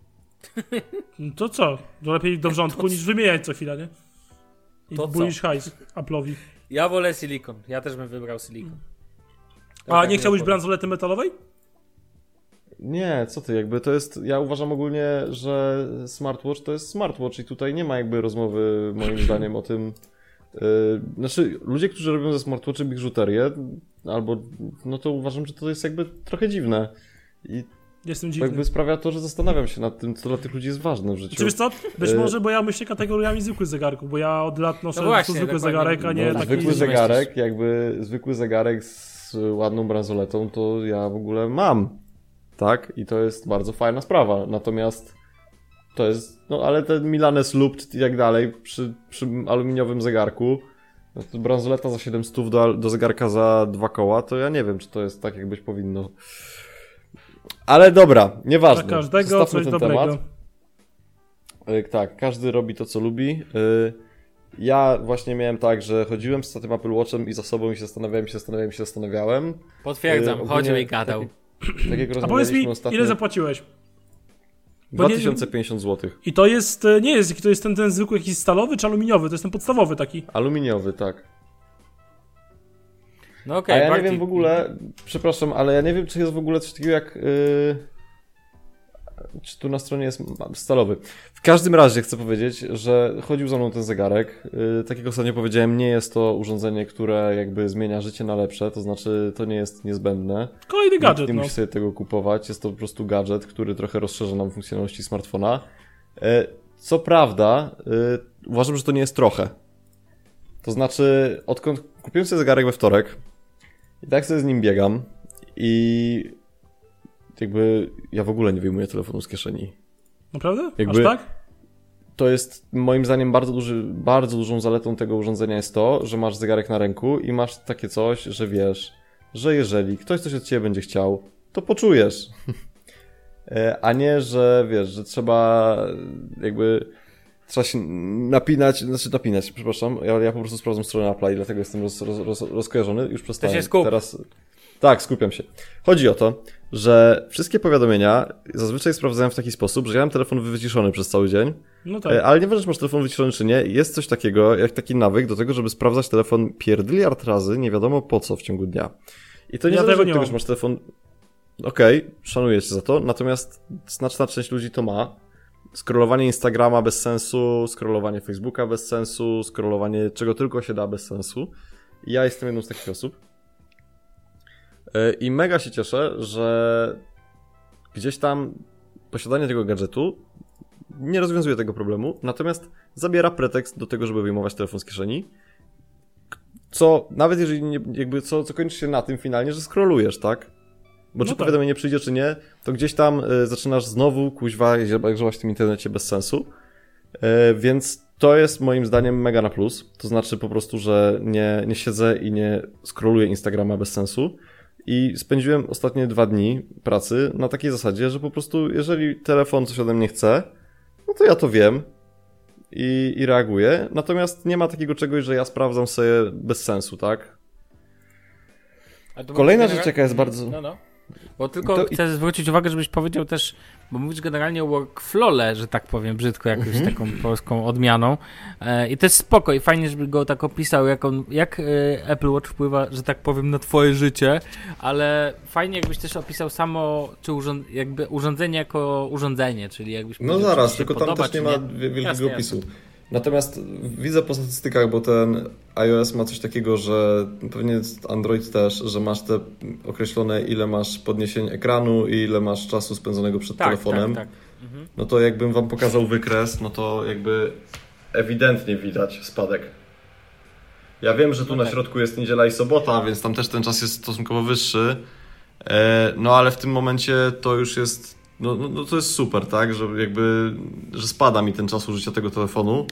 S3: No to co? To lepiej do wrzątku niż wymieniać co chwilę, nie? I
S2: To co?
S3: bulisz hajs Apple'owi.
S2: Ja wolę silikon. Ja też bym wybrał silikon.
S3: A
S2: Tak
S3: nie chciałbyś bransolety metalowej?
S4: Nie, co ty, jakby to jest, ja uważam ogólnie, że smartwatch to jest smartwatch i tutaj nie ma jakby rozmowy moim zdaniem o tym, yy, znaczy ludzie, którzy robią ze smartwatchy biżuterię, albo, no to uważam, że to jest jakby trochę dziwne i
S3: Jestem dziwny.
S4: jakby sprawia to, że zastanawiam się nad tym, co dla tych ludzi jest ważne w życiu.
S3: Czy wiesz co? Być
S4: Y-
S3: może, bo ja myślę kategoriami zwykłych zegarków, bo ja od lat noszę
S2: No właśnie,
S3: zwykły
S2: dokładnie.
S3: zegarek, a nie
S4: no,
S3: taki...
S4: zwykły zegarek, jakby zwykły zegarek z ładną bransoletą, to ja w ogóle mam. Tak? I to jest bardzo fajna sprawa. Natomiast to jest, no ale ten Milanes Loop i tak dalej przy, przy aluminiowym zegarku, no bransoleta za 700 do, do zegarka za dwa koła, to ja nie wiem, czy to jest tak, jak być powinno. Ale dobra,
S3: Dla
S4: nieważne.
S3: każdego
S4: Zostawmy
S3: coś
S4: ten
S3: dobrego.
S4: temat. Y, Tak, każdy robi to, co lubi. Y, Ja właśnie miałem tak, że chodziłem z tym Apple Watchem i za sobą i się zastanawiałem, się zastanawiałem, się zastanawiałem.
S2: Potwierdzam,
S4: Y,
S2: chodził i gadał.
S4: Tak jak
S3: A powiedz mi,
S4: ostatnio,
S3: ile zapłaciłeś? bo nie-
S4: 2050 zł.
S3: I to jest, e, nie jest, to jest ten, ten zwykły jakiś stalowy czy aluminiowy, to jest ten podstawowy taki.
S4: Aluminiowy, tak.
S2: No okej,
S4: A ja nie wiem w ogóle, przepraszam, ale ja nie wiem, czy jest w ogóle coś takiego jak. Yy... Czy tu na stronie jest stalowy. W każdym razie chcę powiedzieć, że chodził za mną ten zegarek. Yy, tak jak ostatnio powiedziałem, nie jest to urządzenie, które jakby zmienia życie na lepsze, to znaczy to nie jest niezbędne.
S3: Kolejny
S4: Nikt
S3: gadżet,
S4: nie
S3: no.
S4: musi sobie tego kupować. Jest to po prostu gadżet, który trochę rozszerza nam funkcjonalności smartfona. E, Co prawda, e, uważam, że to nie jest trochę. To znaczy, odkąd kupiłem sobie zegarek we wtorek i tak sobie z nim biegam i jakby ja w ogóle nie wyjmuję telefonu z kieszeni.
S3: Naprawdę?
S4: Jakby-
S3: Aż tak?
S4: To jest moim zdaniem bardzo, duży, bardzo dużą zaletą tego urządzenia jest to, że masz zegarek na ręku i masz takie coś, że wiesz, że jeżeli ktoś coś od ciebie będzie chciał, to poczujesz. E, A nie, że wiesz, że trzeba jakby trzeba się napinać, znaczy napinać, przepraszam, ja, ja po prostu sprawdzam stronę Apple'a i dlatego jestem roz, roz, roz, rozkojarzony, już przestałem. Teraz, tak, skupiam się. Chodzi o to, że wszystkie powiadomienia zazwyczaj sprawdzałem w taki sposób, że ja mam telefon wyciszony przez cały dzień,
S3: No tak.
S4: E, Ale nieważne, czy masz telefon wyciszony, czy nie, jest coś takiego, jak taki nawyk do tego, żeby sprawdzać telefon pierdyliard razy, nie wiadomo po co w ciągu dnia. I to nie
S3: Ja
S4: zależy od tego, że masz telefon... Okej, szanuję cię za to, natomiast znaczna część ludzi to ma. Scrollowanie Instagrama bez sensu, scrollowanie Facebooka bez sensu, scrollowanie czego tylko się da bez sensu. Ja jestem jedną z takich osób. E, I mega się cieszę, że gdzieś tam posiadanie tego gadżetu nie rozwiązuje tego problemu, natomiast zabiera pretekst do tego, żeby wyjmować telefon z kieszeni. Co, nawet jeżeli nie, jakby, co, co kończy się na tym finalnie, że scrollujesz, tak? Bo czy
S3: tak.
S4: powiadomienie przyjdzie, czy nie, to gdzieś tam y, zaczynasz znowu kuźwa grzebać w tym internecie bez sensu. Y, więc to jest moim zdaniem mega na plus. To znaczy po prostu, że nie, nie siedzę i nie scrolluję Instagrama bez sensu. I spędziłem ostatnie dwa dni pracy na takiej zasadzie, że po prostu jeżeli telefon coś ode mnie chce, no to ja to wiem i, i reaguję. Natomiast nie ma takiego czegoś, że ja sprawdzam sobie bez sensu, tak? Kolejna rzecz, jaka jest bardzo-
S2: No, no. Bo tylko
S4: To
S2: chcę zwrócić uwagę, żebyś powiedział też, bo mówisz generalnie o workflowle, że tak powiem, brzydko jakąś
S4: Mhm.
S2: taką polską odmianą. E, I to jest spoko i fajnie, żeby go tak opisał, jak, on, jak e, Apple Watch wpływa, że tak powiem, na twoje życie, ale fajnie jakbyś też opisał samo, czy urząd, jakby urządzenie jako urządzenie, czyli jakbyś
S4: No zaraz, tylko tam też nie ma wie- wielkiego
S2: Jasne,
S4: opisu.
S2: jasne.
S4: Natomiast widzę po statystykach, bo ten iOS ma coś takiego, że pewnie Android też, że masz te określone ile masz podniesień ekranu i ile masz czasu spędzonego przed
S2: Tak,
S4: telefonem.
S2: tak, tak.
S4: no to jakbym wam pokazał wykres, no to jakby ewidentnie widać spadek. Ja wiem, że tu
S2: No
S4: na
S2: tak.
S4: środku jest niedziela i sobota, więc tam też ten czas jest stosunkowo wyższy. E, No ale w tym momencie to już jest, no, no, no to jest super, tak, że jakby, że spada mi ten czas użycia tego telefonu.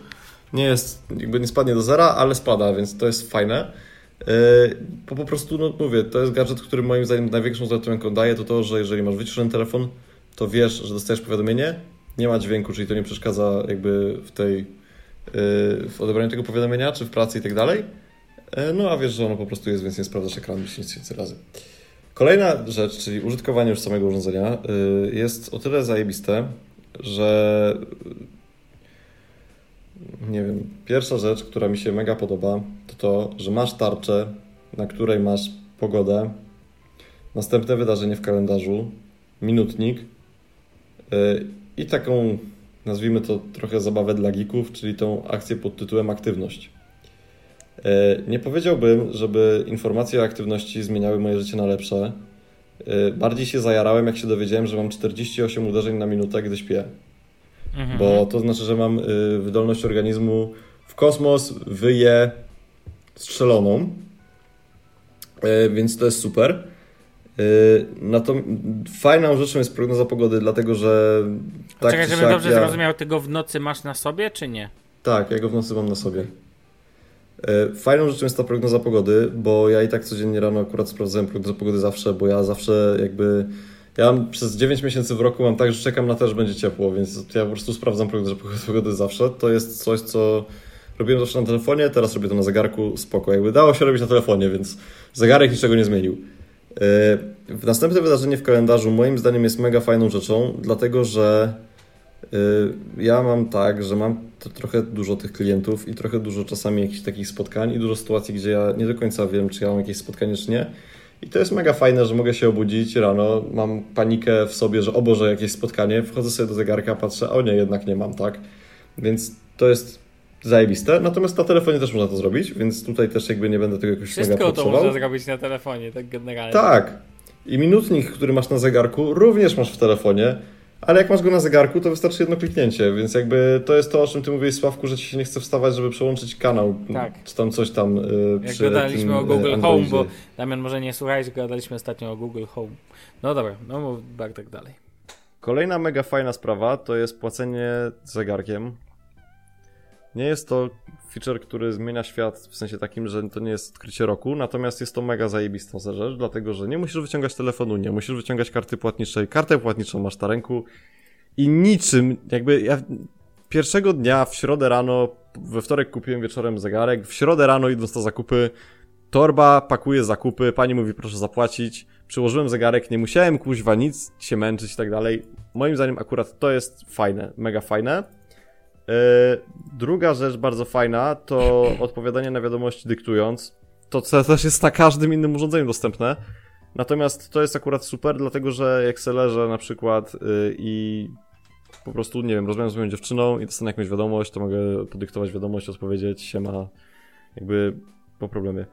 S4: Nie jest, jakby nie spadnie do zera, ale spada, więc to jest fajne. E, Bo po prostu, no mówię, to jest gadżet, który moim zdaniem największą zaletą, jaką daje, to to, że jeżeli masz wyciszony telefon, to wiesz, że dostajesz powiadomienie, nie ma dźwięku, czyli to nie przeszkadza jakby w tej, yy, w odebraniu tego powiadomienia, czy w pracy i tak dalej. E, No a wiesz, że ono po prostu jest, więc nie sprawdzasz ekranu 10 tysięcy razy. Kolejna rzecz, czyli użytkowanie już samego urządzenia, yy, jest o tyle zajebiste, że yy, nie wiem, pierwsza rzecz, która mi się mega podoba, to to, że masz tarczę, na której masz pogodę, następne wydarzenie w kalendarzu, minutnik yy, i taką, nazwijmy to trochę zabawę dla geeków, czyli tą akcję pod tytułem aktywność. E, Nie powiedziałbym, żeby informacje o aktywności zmieniały moje życie na lepsze. E, Bardziej się zajarałem, jak się dowiedziałem, że mam 48 uderzeń na minutę, gdy śpię.
S2: Mhm.
S4: Bo to znaczy, że mam y, wydolność organizmu w kosmos wyje strzeloną. E, Więc to jest super. Na to fajną rzeczą jest prognoza pogody, dlatego że tak
S2: Czekaj, żebym dobrze
S4: ja...
S2: zrozumiał, tego w nocy masz na sobie, czy nie?
S4: Tak, ja go w nocy mam na sobie. E, Fajną rzeczą jest ta prognoza pogody, bo ja i tak codziennie rano akurat sprawdzałem prognozę pogody zawsze, bo ja zawsze jakby. Ja przez 9 miesięcy w roku mam tak, że czekam na to, że będzie ciepło, więc ja po prostu sprawdzam prognozę pogody zawsze. To jest coś, co robiłem zawsze na telefonie, teraz robię to na zegarku, spoko. Jakby dało się robić na telefonie, więc zegarek niczego nie zmienił. E, Następne wydarzenie w kalendarzu moim zdaniem jest mega fajną rzeczą, dlatego że Ja mam tak, że mam trochę dużo tych klientów i trochę dużo czasami jakichś takich spotkań i dużo sytuacji, gdzie ja nie do końca wiem, czy ja mam jakieś spotkanie, czy nie. I to jest mega fajne, że mogę się obudzić rano, mam panikę w sobie, że o Boże, jakieś spotkanie, wchodzę sobie do zegarka, patrzę, o nie, jednak nie mam, tak? Więc to jest zajebiste. Natomiast na telefonie też można to zrobić, więc tutaj też jakby nie będę tego jakoś mega
S2: Wszystko to można zrobić na telefonie, tak generalnie.
S4: Tak. I minutnik, który masz na zegarku, również masz w telefonie, ale jak masz go na zegarku, to wystarczy jedno kliknięcie, więc jakby to jest to, o czym ty mówiłeś, Sławku, że ci się nie chce wstawać, żeby przełączyć kanał,
S2: Tak.
S4: czy tam coś tam y,
S2: Jak gadaliśmy
S4: tym,
S2: o Google Home,
S4: Androidzie.
S2: bo Damian może nie słuchałeś, gadaliśmy ostatnio o Google Home. No dobra, no mów Bartek dalej.
S4: Kolejna mega fajna sprawa to jest płacenie zegarkiem. Nie jest to feature, który zmienia świat w sensie takim, że to nie jest odkrycie roku, natomiast jest to mega zajebista rzecz, dlatego że nie musisz wyciągać telefonu, nie musisz wyciągać karty płatniczej. Kartę płatniczą masz na ręku i niczym, jakby ja pierwszego dnia w środę rano, we wtorek kupiłem wieczorem zegarek, w środę rano idąc na zakupy, torba pakuje zakupy, pani mówi proszę zapłacić, przyłożyłem zegarek, nie musiałem kuźwa nic się męczyć i tak dalej. Moim zdaniem akurat to jest fajne, mega fajne. Yy, druga rzecz bardzo fajna to odpowiadanie na wiadomości dyktując. To też jest na każdym innym urządzeniu dostępne. Natomiast to jest akurat super, dlatego że jak se leżę na przykład yy, i po prostu, nie wiem, rozmawiam z moją dziewczyną i dostanę jakąś wiadomość, to mogę podyktować wiadomość, odpowiedzieć się ma jakby po problemie.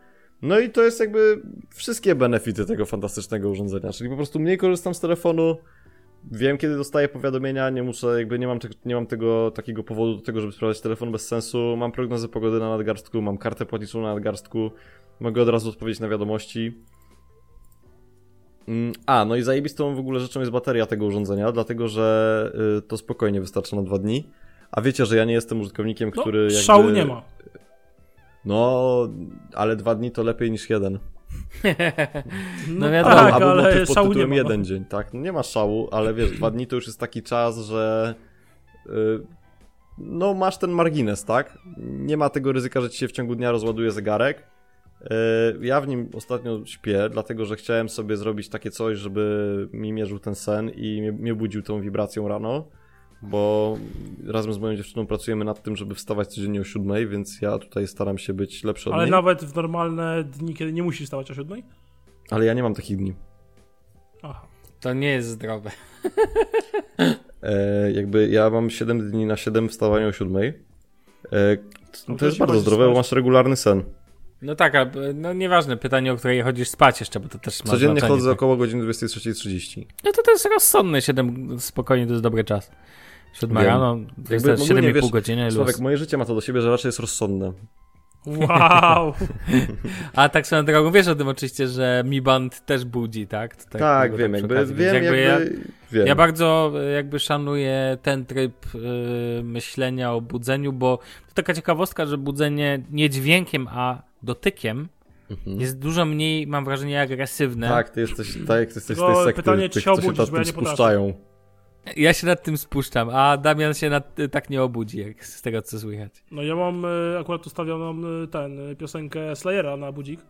S4: No i to jest jakby wszystkie benefity tego fantastycznego urządzenia, czyli po prostu mniej korzystam z telefonu, wiem kiedy dostaję powiadomienia, nie muszę, jakby nie mam, te, nie mam tego takiego powodu do tego, żeby sprawdzać telefon bez sensu, mam prognozę pogody na nadgarstku, mam kartę płatniczą na nadgarstku, mogę od razu odpowiedzieć na wiadomości. Mm, A, no i zajebistą w ogóle rzeczą jest bateria tego urządzenia, dlatego że y, to spokojnie wystarczy na dwa dni. A wiecie, że ja nie jestem użytkownikiem,
S3: No,
S4: który jakby...
S3: szału nie ma.
S4: No, ale dwa dni to lepiej niż jeden.
S2: No wiadomo,
S3: tak,
S4: albo
S3: ale
S4: motyw pod tytułem jeden
S3: No.
S4: dzień, tak? No nie ma szału, ale wiesz, dwa dni to już jest taki czas, że y, no masz ten margines, tak? Nie ma tego ryzyka, że ci się w ciągu dnia rozładuje zegarek. Y, Ja w nim ostatnio śpię, dlatego że chciałem sobie zrobić takie coś, żeby mi mierzył ten sen i mnie, mnie budził tą wibracją rano, bo razem z moją dziewczyną pracujemy nad tym, żeby wstawać codziennie o siódmej, więc ja tutaj staram się być lepszy od
S3: Ale
S4: niej.
S3: nawet w normalne dni, kiedy nie musisz stawać o siódmej?
S4: Ale ja nie mam takich dni.
S3: Aha.
S2: To nie jest zdrowe.
S4: E, jakby ja mam 7 dni na 7 wstawania o 7. E,
S3: No
S4: to,
S3: to
S4: jest bardzo zdrowe, bo
S3: spać.
S4: masz regularny sen.
S2: No tak, ale no nieważne, pytanie, o której chodzisz spać jeszcze, bo to też ma
S4: Codziennie chodzę
S2: tak.
S4: około godziny 23.30.
S2: No to to jest rozsądne, 7, spokojnie, to jest dobry czas. 7
S4: Wiem.
S2: rano, to jest
S4: Jakby
S2: 7,5
S4: ogólnie, wiesz,
S2: godziny.
S4: Sławek, moje życie ma to do siebie, że raczej jest rozsądne.
S3: Wow!
S2: A tak swoją drogą, wiesz o tym oczywiście, że Mi Band też budzi, tak? To
S4: Tak,
S2: tego
S4: wiem,
S2: przy
S4: jakby,
S2: okazji,
S4: wiem, jakby,
S2: ja,
S4: wiem.
S2: ja bardzo e, jakby szanuję ten tryb y, myślenia o budzeniu, bo to taka ciekawostka, że budzenie nie dźwiękiem, a dotykiem
S4: Mhm.
S2: jest dużo mniej, mam wrażenie, agresywne.
S4: Tak, ty jesteś, tak, jak ty jesteś z tej sekty,
S3: pytanie,
S4: tych, co się
S3: obudzisz,
S4: nad
S3: bo ja
S2: się nad tym spuszczam, a Damian się nad, tak nie obudzi, jak z tego co słychać.
S3: No ja mam e, akurat ustawioną e, ten, piosenkę Slayera na budzik.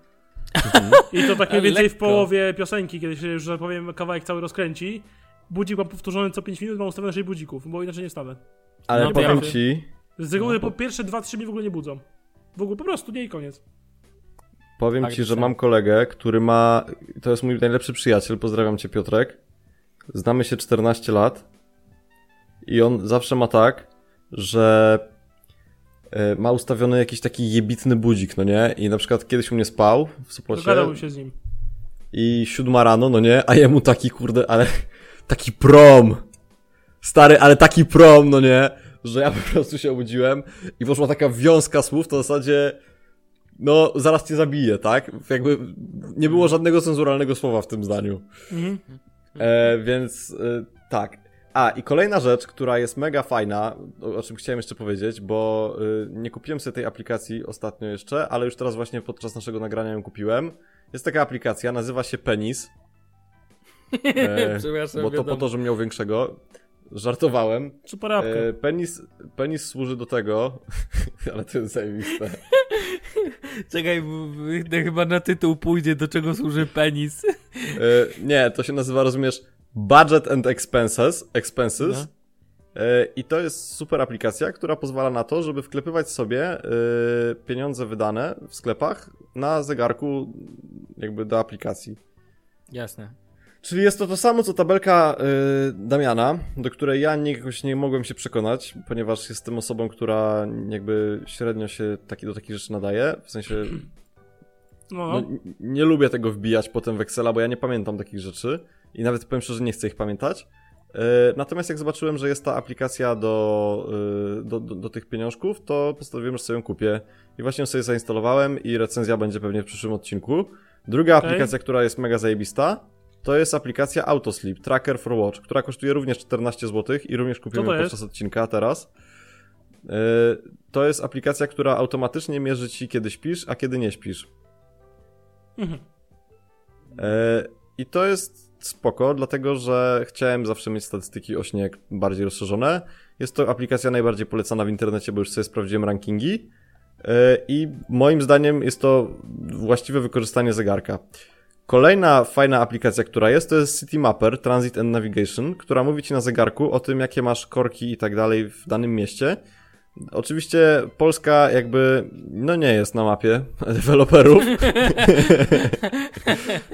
S4: Mhm.
S3: I to tak mniej więcej w połowie piosenki, kiedy się już, że powiem, kawałek cały rozkręci. Budzik mam powtórzony co 5 minut, mam ustawione 6 budzików, bo inaczej nie wstanę.
S4: Ale
S2: No
S4: powiem ci,
S3: Z reguły
S2: No.
S3: po pierwsze 2-3 mnie w ogóle nie budzą. W ogóle po prostu nie i koniec.
S4: powiem
S2: Tak,
S4: ci, że
S2: tak.
S4: mam kolegę, który ma, to jest mój najlepszy przyjaciel, pozdrawiam cię Piotrek. Znamy się 14 lat i on zawsze ma tak, że e, ma ustawiony jakiś taki jebitny budzik, no nie? I na przykład kiedyś u mnie spał w Sopocie
S3: Dogadałbym się z nim.
S4: i siódma rano, no nie? A jemu taki kurde, ale taki prom. Stary, ale taki prom, no nie? Że ja po prostu się obudziłem i poszła taka wiązka słów, to w zasadzie no, zaraz cię zabiję, tak? Jakby nie było żadnego cenzuralnego słowa w tym zdaniu.
S3: Mhm.
S4: E, więc e, tak. A, i kolejna rzecz, która jest mega fajna, o, czym chciałem jeszcze powiedzieć, bo e, nie kupiłem sobie tej aplikacji ostatnio jeszcze, ale już teraz właśnie podczas naszego nagrania ją kupiłem. Jest taka aplikacja, nazywa się Penis. E,
S2: Przepraszam,
S4: bo to po
S2: wiadomo.
S4: to, że miał większego. Żartowałem.
S3: Super apka.
S4: E, penis, penis służy do tego, ale to jest zajebiste.
S2: Czekaj, bo- bo chyba na tytuł pójdzie, do czego służy penis.
S4: E, nie, to się nazywa, rozumiesz, Budget and Expenses. expenses.
S2: No.
S4: E, I to jest super aplikacja, która pozwala na to, żeby wklepywać sobie e, pieniądze wydane w sklepach na zegarku jakby do aplikacji.
S2: Jasne.
S4: Czyli jest to to samo, co tabelka y, Damiana, do której ja nie, jakoś nie mogłem się przekonać, ponieważ jestem osobą, która jakby średnio się taki, do takich rzeczy nadaje. W sensie
S3: No,
S4: no,
S3: no.
S4: nie lubię tego wbijać potem w Excela, bo ja nie pamiętam takich rzeczy i nawet powiem szczerze, nie chcę ich pamiętać. Y, natomiast jak zobaczyłem, że jest ta aplikacja do, y, do, do, do tych pieniążków, to postanowiłem, że sobie ją kupię. I właśnie ją sobie zainstalowałem i recenzja będzie pewnie w przyszłym odcinku. Druga
S3: Okej.
S4: aplikacja, która jest mega zajebista, to jest aplikacja Autosleep, Tracker for Watch, która kosztuje również 14 zł i również
S3: jest?
S4: podczas odcinka teraz. Yy, To jest aplikacja, która automatycznie mierzy ci, kiedy śpisz, a kiedy nie śpisz.
S3: Mhm.
S4: E, I to jest spoko, dlatego że chciałem zawsze mieć statystyki o śnie bardziej rozszerzone. Jest to aplikacja najbardziej polecana w internecie, bo już sobie sprawdziłem rankingi. E, I moim zdaniem jest to właściwe wykorzystanie zegarka. Kolejna fajna aplikacja, która jest, to jest City Mapper Transit and Navigation, która mówi ci na zegarku o tym, jakie masz korki i tak dalej w danym mieście. Oczywiście Polska jakby, no nie jest na mapie deweloperów.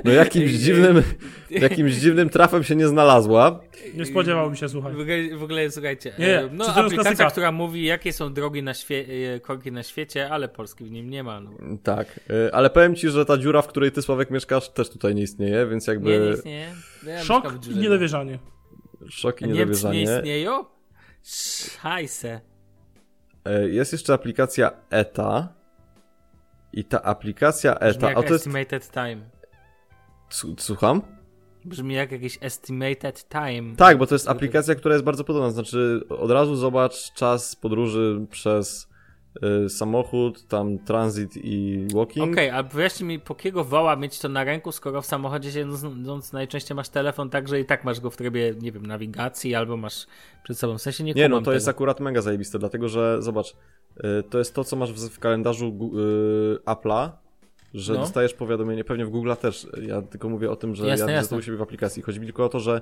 S4: no jakimś dziwnym, jakimś dziwnym trafem się nie znalazła.
S3: Nie spodziewałbym się, słuchaj.
S2: W ogóle, w ogóle słuchajcie,
S3: Nie,
S2: e, no aplikacja,
S3: klasyka?
S2: która mówi jakie są drogi na świe- e, korki na świecie, ale Polski w nim nie ma. No.
S4: Tak, y, ale powiem ci, że ta dziura, w której ty Sławek mieszkasz, też tutaj nie istnieje, więc jakby
S2: Nie, nie istnieje. No ja
S3: Szok i
S2: dziurze.
S3: niedowierzanie.
S4: szok i
S2: Niemcy nie
S4: niedowierzanie.
S2: istnieją? Szajse.
S4: E, Jest jeszcze aplikacja ETA. I ta aplikacja
S2: Brzmi
S4: ETA.
S2: jak
S4: O, to jest.
S2: estimated time.
S4: Słucham?
S2: Brzmi jak jakiś estimated time.
S4: Tak, bo to jest aplikacja, która jest bardzo podobna. Znaczy, od razu zobacz czas podróży przez samochód, tam transit i walking.
S2: Okej, a wyjaśnij mi, po kiego woła mieć to na ręku, skoro w samochodzie siedząc najczęściej masz telefon tak, że i tak masz go w trybie, nie wiem, nawigacji, albo masz przed sobą. W sensie nie
S4: Nie no, to jest
S2: tego.
S4: akurat mega zajebiste, dlatego że zobacz, y, to jest to, co masz w, kalendarzu Gu- y, Apple'a, że
S2: No.
S4: dostajesz powiadomienie, pewnie w Google'a też, ja tylko mówię o tym, że
S2: Jasne,
S4: ja to u siebie w aplikacji. Chodzi mi tylko o to, że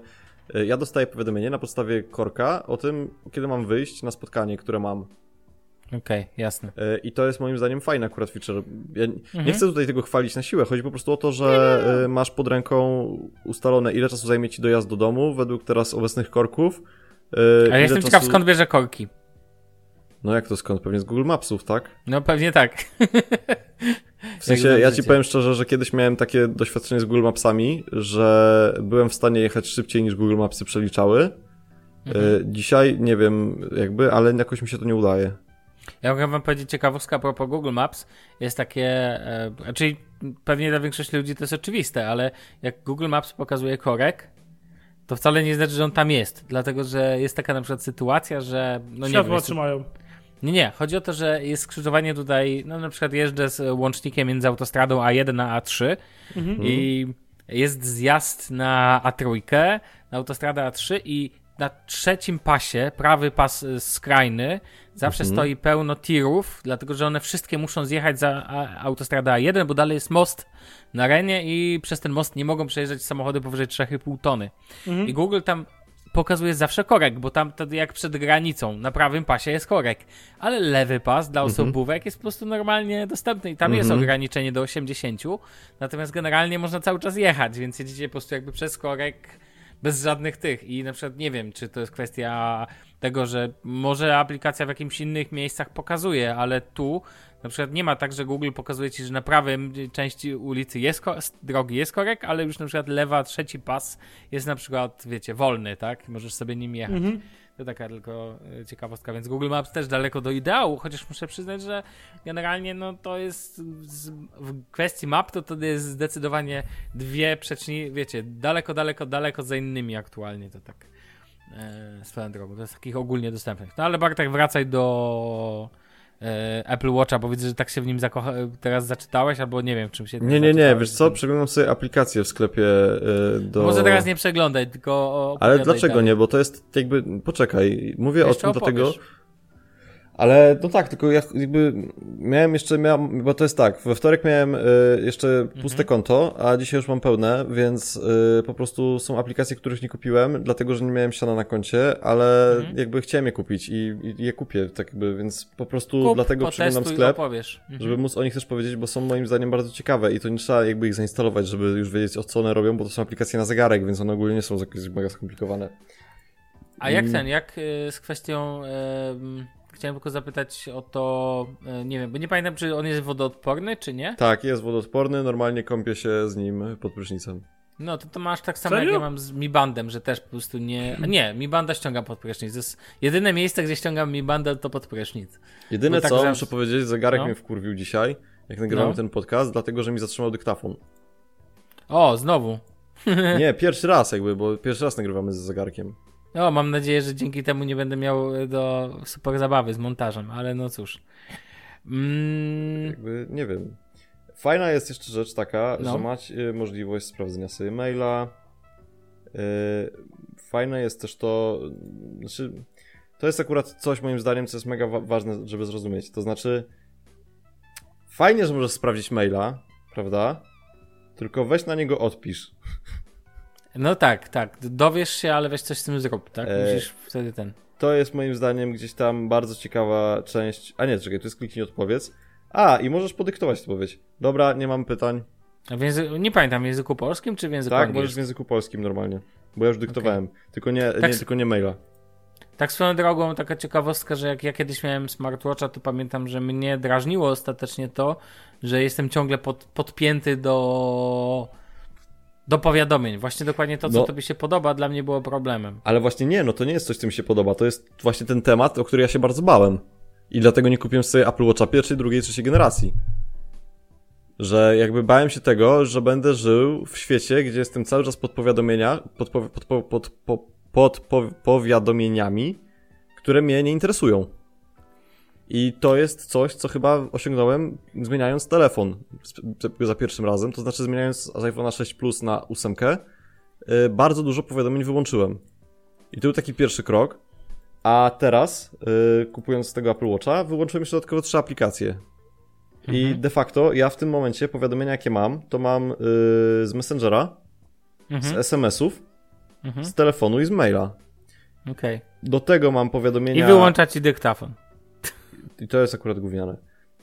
S4: y, ja dostaję powiadomienie na podstawie korka o tym, kiedy mam wyjść na spotkanie, które mam.
S2: Okej, jasne.
S4: Y, I to jest moim zdaniem fajny akurat feature. Ja
S2: Mhm.
S4: nie chcę tutaj tego chwalić na siłę, chodzi po prostu o to, że y, masz pod ręką ustalone, ile czasu zajmie ci dojazd do domu, według teraz obecnych korków. y,
S2: Ale
S4: ile
S2: jestem
S4: czasu-
S2: ciekaw, skąd bierze korki.
S4: No jak to skąd? Pewnie z Google Mapsów, tak?
S2: No pewnie tak.
S4: W sensie, ja ci powiem szczerze, że kiedyś miałem takie doświadczenie z Google Mapsami, że byłem w stanie jechać szybciej niż Google Mapsy przeliczały. Mhm. Dzisiaj nie wiem jakby, ale jakoś mi się to nie udaje.
S2: Ja mogę wam powiedzieć ciekawostka a propos Google Maps. Jest takie, e, czyli pewnie dla większości ludzi to jest oczywiste, ale jak Google Maps pokazuje korek, to wcale nie znaczy, że on tam jest. Dlatego, że jest taka na przykład sytuacja, że... No
S3: Światła nie trzymają.
S2: Nie, nie. Chodzi o to, że jest skrzyżowanie tutaj, no na przykład jeżdżę z łącznikiem między autostradą A1 a A3 mhm. i jest zjazd na A3, na autostradę A3 i na trzecim pasie, prawy pas y, skrajny, zawsze mhm. stoi pełno tirów, dlatego że one wszystkie muszą zjechać za autostradę A1, bo dalej jest most na Renie i przez ten most nie mogą przejeżdżać samochody powyżej 3,5 tony. Mhm. I Google tam pokazuje zawsze korek, bo tam wtedy jak przed granicą na prawym pasie jest korek, ale lewy pas dla mhm. osobówek jest po prostu normalnie dostępny i tam jest mhm. ograniczenie do 80, natomiast generalnie można cały czas jechać, więc jedziecie po prostu jakby przez korek bez żadnych tych i na przykład nie wiem, czy to jest kwestia tego, że może aplikacja w jakimś innych miejscach pokazuje, ale tu na przykład nie ma tak, że Google pokazuje ci, że na prawej części ulicy jest drogi jest korek, ale już na przykład lewa, trzeci pas jest na przykład, wiecie, wolny, tak? Możesz sobie nim jechać. Mhm. To taka tylko e, ciekawostka, więc Google Maps też daleko do ideału, chociaż muszę przyznać, że generalnie no to jest w kwestii map to to jest zdecydowanie dwie przeczni, wiecie, daleko, daleko, daleko za innymi aktualnie to tak e, swoją drogą. To jest takich ogólnie dostępnych. No ale Bartek wracaj do Apple Watcha, bo widzę, że tak się w nim zakocha... teraz zaczytałeś, albo nie wiem, czym się
S4: Nie, nie, nie, wiesz co, przeglądam sobie aplikację w sklepie e, do...
S2: Może teraz nie przeglądaj, tylko
S4: Ale dlaczego nie, bo to jest jakby, poczekaj, mówię Jeszcze o tym opowiesz. dlatego, ale no tak, tylko ja jakby miałem jeszcze, miałem, bo to jest tak, we wtorek miałem y, jeszcze puste mhm. konto, a dzisiaj już mam pełne, więc y, po prostu są aplikacje, których nie kupiłem, dlatego że nie miałem siana na koncie, ale mhm. jakby chciałem je kupić i, i, je kupię, tak jakby, więc po prostu Kup, dlatego przeglądam sklep, mhm. żeby móc o nich też powiedzieć, bo są moim zdaniem bardzo ciekawe i to nie trzeba jakby ich zainstalować, żeby już wiedzieć o co one robią, bo to są aplikacje na zegarek, więc one ogólnie nie są jakieś mega skomplikowane.
S2: A jak ten, jak y, z kwestią... Chciałem tylko zapytać o to, e, nie wiem, bo nie pamiętam, czy on jest wodoodporny, czy nie?
S4: Tak, jest wodoodporny, normalnie kąpię się z nim pod prysznicem.
S2: No to, to masz tak samo Serio? jak ja mam z Mi Bandem, że też po prostu nie. Nie, Mi Banda ściągam pod prysznic. To jest jedyne miejsce, gdzie ściągam Mi Bandę, to pod prysznic.
S4: Jedyne tak co, za... muszę powiedzieć, zegarek no. mnie wkurwił dzisiaj, jak nagrywamy no. ten podcast, dlatego że mi zatrzymał dyktafon.
S2: O, znowu.
S4: nie, pierwszy raz jakby, bo pierwszy raz nagrywamy z zegarkiem.
S2: No, mam nadzieję, że dzięki temu nie będę miał e, do super zabawy z montażem, ale no cóż.
S4: Mm. Jakby, nie wiem. Fajna jest jeszcze rzecz taka, no. że macie możliwość sprawdzenia sobie maila. Yy, fajne jest też to, znaczy, to jest akurat coś moim zdaniem, co jest mega wa ważne, żeby zrozumieć. To znaczy, fajnie, że możesz sprawdzić maila, prawda? Tylko weź na niego odpisz.
S2: No tak, tak. Dowiesz się, ale weź coś z tym zrób, tak? E, Musisz wtedy ten.
S4: To jest moim zdaniem gdzieś tam bardzo ciekawa część. A nie, czekaj, tu jest kliknij odpowiedz. A, i możesz podyktować odpowiedź. Dobra, nie mam pytań.
S2: Nie pamiętam, w języku polskim czy w języku
S4: Tak,
S2: angielskim?
S4: możesz w języku polskim normalnie. Bo ja już dyktowałem. Okay. Tylko, nie, tak, nie, tylko nie maila.
S2: Tak swoją drogą, taka ciekawostka, że jak ja kiedyś miałem smartwatcha, to pamiętam, że mnie drażniło ostatecznie to, że jestem ciągle pod, podpięty do do powiadomień. Właśnie dokładnie to, co no, tobie się podoba, dla mnie było problemem.
S4: Ale właśnie nie, no to nie jest coś, co mi się podoba. To jest właśnie ten temat, o który ja się bardzo bałem. I dlatego nie kupiłem sobie Apple Watcha pierwszej, drugiej, trzeciej generacji. Że jakby bałem się tego, że będę żył w świecie, gdzie jestem cały czas pod powiadomienia, pod, pod, pod, pod, pod, pod powiadomieniami, które mnie nie interesują. I to jest coś, co chyba osiągnąłem zmieniając telefon za pierwszym razem, to znaczy zmieniając z iPhone'a 6 Plus na 8. Y, bardzo dużo powiadomień wyłączyłem. I to był taki pierwszy krok. A teraz, y, kupując tego Apple Watcha, wyłączyłem jeszcze dodatkowo trzy aplikacje. I mhm. de facto ja w tym momencie powiadomienia, jakie mam, to mam y, z Messengera, mhm. z SMS-ów, mhm. z telefonu i z maila.
S2: Okay.
S4: Do tego mam powiadomienia.
S2: I wyłącza ci dyktafon.
S4: I to jest akurat gówniane.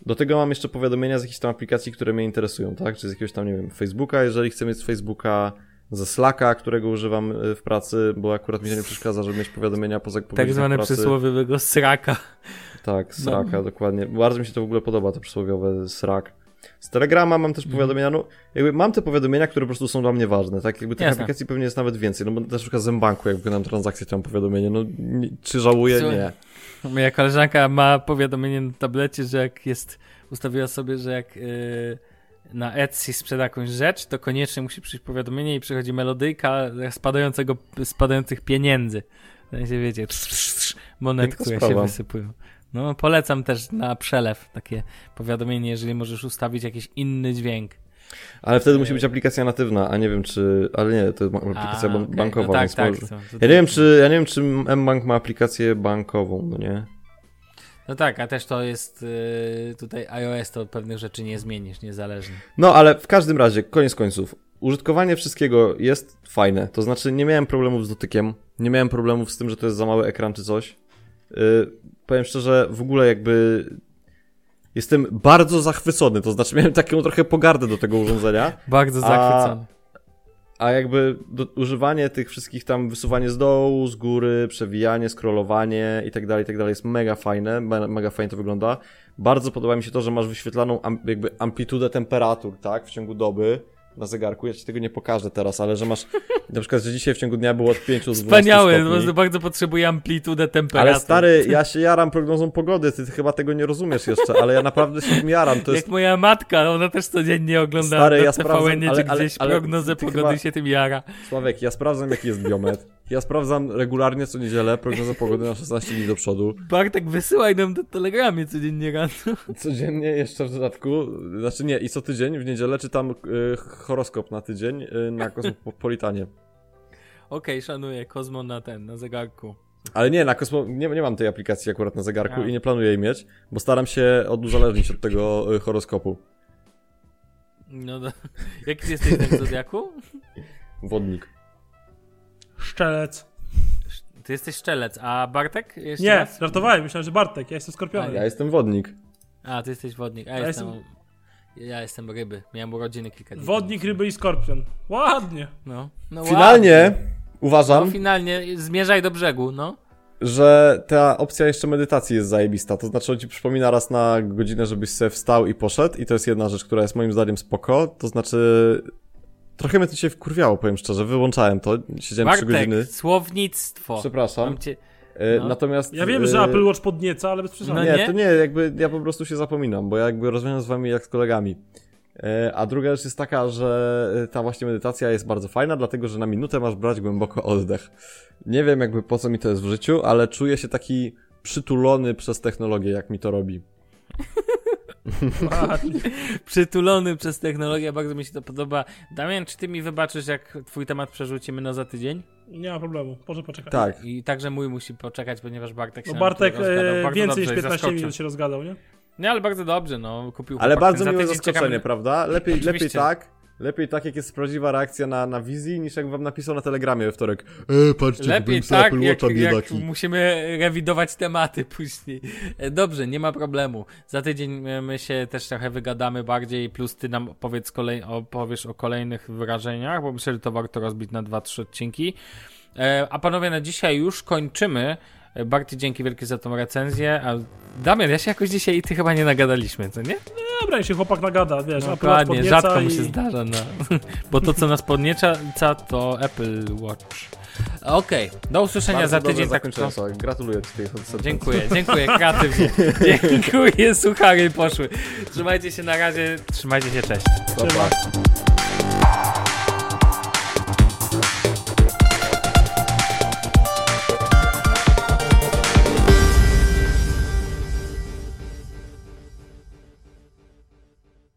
S4: Do tego mam jeszcze powiadomienia z jakichś tam aplikacji, które mnie interesują, tak? Czy z jakiegoś tam, nie wiem, Facebooka, jeżeli chcę mieć z Facebooka, ze Slacka, którego używam y, w pracy, bo akurat mi się nie przeszkadza, żeby mieć powiadomienia poza
S2: Tak zwane pracy. przysłowiowego sraka.
S4: Tak, sraka, no. dokładnie. Bardzo mi się to w ogóle podoba, to przysłowiowe srak. Z Telegrama mam też
S2: Mhm.
S4: powiadomienia, no jakby mam te powiadomienia, które po prostu są dla mnie ważne, tak? Jakby tych
S2: Jasne.
S4: aplikacji pewnie jest nawet więcej, no bo też na przykład z M-Banku, jak wykonam transakcję, to mam powiadomienie, no nie, czy żałuję? Nie.
S2: Moja koleżanka ma powiadomienie na tablecie, że jak jest, ustawiła sobie, że jak yy, na Etsy sprzeda jakąś rzecz, to koniecznie musi przyjść powiadomienie i przychodzi melodyjka spadającego, spadających pieniędzy. W sensie, wiecie, trz, trz, trz, monet,
S4: Piękna
S2: które się wysypują. No, polecam też na przelew takie powiadomienie, jeżeli możesz ustawić jakiś inny dźwięk.
S4: Ale wtedy musi być aplikacja natywna, a nie wiem czy, ale nie, to jest aplikacja
S2: A, okej.
S4: bankowa,
S2: no tak,
S4: więc
S2: tak,
S4: może...
S2: to- to
S4: Ja nie wiem czy, ja nie wiem czy M-Bank ma aplikację bankową, no nie?
S2: No tak, a też to jest yy, tutaj iOS, to pewnych rzeczy nie zmienisz, niezależnie.
S4: No, ale w każdym razie, koniec końców, użytkowanie wszystkiego jest fajne. To znaczy, nie miałem problemów z dotykiem, nie miałem problemów z tym, że to jest za mały ekran czy coś. Yy, powiem szczerze, w ogóle jakby jestem bardzo zachwycony. To znaczy, miałem taką trochę pogardę do tego urządzenia.
S2: Bardzo
S4: A-
S2: zachwycony.
S4: A jakby do, używanie tych wszystkich tam, wysuwanie z dołu, z góry, przewijanie, scrollowanie i tak dalej, i tak dalej jest mega fajne, me, mega fajnie to wygląda. Bardzo podoba mi się to, że masz wyświetlaną am, jakby amplitudę temperatur, tak, w ciągu doby na zegarku. Ja ci tego nie pokażę teraz, ale że masz, na przykład, że dzisiaj w ciągu dnia było od 5 do 12
S2: Wspaniały,
S4: stopni.
S2: bardzo, bardzo potrzebuję amplitudę temperatury.
S4: Ale stary, ja się jaram prognozą pogody, ty, ty chyba tego nie rozumiesz jeszcze, ale ja naprawdę się tym jaram. To jest
S2: Jak moja matka, ona też codziennie ogląda
S4: Stary,
S2: na
S4: ja
S2: TVN
S4: sprawdzam, ale- ale-
S2: gdzieś
S4: ale
S2: prognozę pogody
S4: chyba-
S2: się tym jara.
S4: Sławek, ja sprawdzam jaki jest biometr. Ja sprawdzam regularnie co niedzielę prognozę pogody na 16 dni do przodu.
S2: Bartek, wysyłaj nam do telegramie codziennie rano.
S4: Codziennie jeszcze w dodatku, znaczy nie, i co tydzień w niedzielę czytam y, horoskop na tydzień y, na Kosmopolitanie.
S2: Okej, szanuję, Kozmo na ten, na zegarku.
S4: Ale nie, na Kosmo, nie, nie mam tej aplikacji akurat na zegarku i nie planuję jej mieć, bo staram się oduzależnić od tego y, horoskopu.
S2: No do... Jaki jesteś ten zodiaku?
S4: Wodnik.
S3: Szczelec.
S2: Ty jesteś szczelec, a Bartek? Jeszcze
S3: Nie,
S2: raz?
S3: żartowałem, myślałem, że Bartek, ja jestem skorpionem.
S4: Ja jestem wodnik.
S2: A, ty jesteś wodnik, a ja,
S3: Ja
S2: jestem...
S3: jestem-
S2: Ja jestem ryby, miałem urodziny kilka dni
S3: Wodnik,
S2: temu.
S3: ryby i skorpion. Ładnie.
S2: No. no
S4: Finalnie
S2: ładnie.
S4: uważam,
S2: No, finalnie, zmierzaj do brzegu, no.
S4: że ta opcja jeszcze medytacji jest zajebista. To znaczy on ci przypomina raz na godzinę, żebyś sobie wstał i poszedł i to jest jedna rzecz, która jest moim zdaniem spoko. To znaczy trochę mnie to się wkurwiało, powiem szczerze. Wyłączałem to, siedziałem trzy
S2: Bartek,
S4: godziny.
S2: słownictwo.
S4: Przepraszam. E,
S2: no.
S4: Natomiast...
S3: Ja wiem,
S4: e,
S3: że Apple Watch podnieca, ale bez przesady.
S2: No
S4: nie,
S2: nie?
S4: to nie, jakby ja po prostu się zapominam, bo ja jakby rozmawiam z wami jak z kolegami. E, A druga rzecz jest taka, że ta właśnie medytacja jest bardzo fajna, dlatego że na minutę masz brać głęboko oddech. Nie wiem jakby po co mi to jest w życiu, ale czuję się taki przytulony przez technologię, jak mi to robi.
S2: Przytulony przez technologię, bardzo mi się to podoba. Damian, czy ty mi wybaczysz, jak twój temat przerzucimy na za tydzień?
S3: Nie ma problemu, może poczekać.
S4: Tak.
S2: I także mój musi poczekać, ponieważ Bartek się
S3: No
S2: nam
S3: Bartek
S2: tu rozgadał.
S3: e, więcej niż
S2: i
S3: 15
S2: zaskoczył.
S3: minut się rozgadał, nie?
S2: Nie, ale bardzo dobrze, no. Kupił
S4: Ale bardzo miłe zaskoczenie,
S2: czekamy-
S4: prawda? Lepiej, lepiej tak. Lepiej tak, jak jest prawdziwa reakcja na, na wizji, niż jak wam napisał na telegramie we wtorek. E, patrzcie,
S2: Lepiej tak, jak, jak musimy rewidować tematy później. E, Dobrze, nie ma problemu. Za tydzień e, my się też trochę wygadamy bardziej, plus ty nam opowiedz kolej, opowiesz o kolejnych wyrażeniach, bo myślę, że to warto rozbić na dwa, trzy odcinki. E, A panowie, na dzisiaj już kończymy. Barty, dzięki wielkie za tą recenzję. A Damian, ja się jakoś dzisiaj i ty chyba nie nagadaliśmy, co nie?
S3: Dobra, jeśli chłopak nagada, wiesz,
S2: No, Dokładnie, rzadko
S3: i...
S2: mu się zdarza, no. bo to co nas podnieca to Apple Watch. Okej, do usłyszenia
S4: Bardzo
S2: za tydzień. Tak,
S4: Sławek. Gratuluję ci.
S2: Dziękuję, dziękuję, kreatywnie. Dziękuję, suchary poszły. Trzymajcie się na razie, trzymajcie się, cześć.
S4: Pa.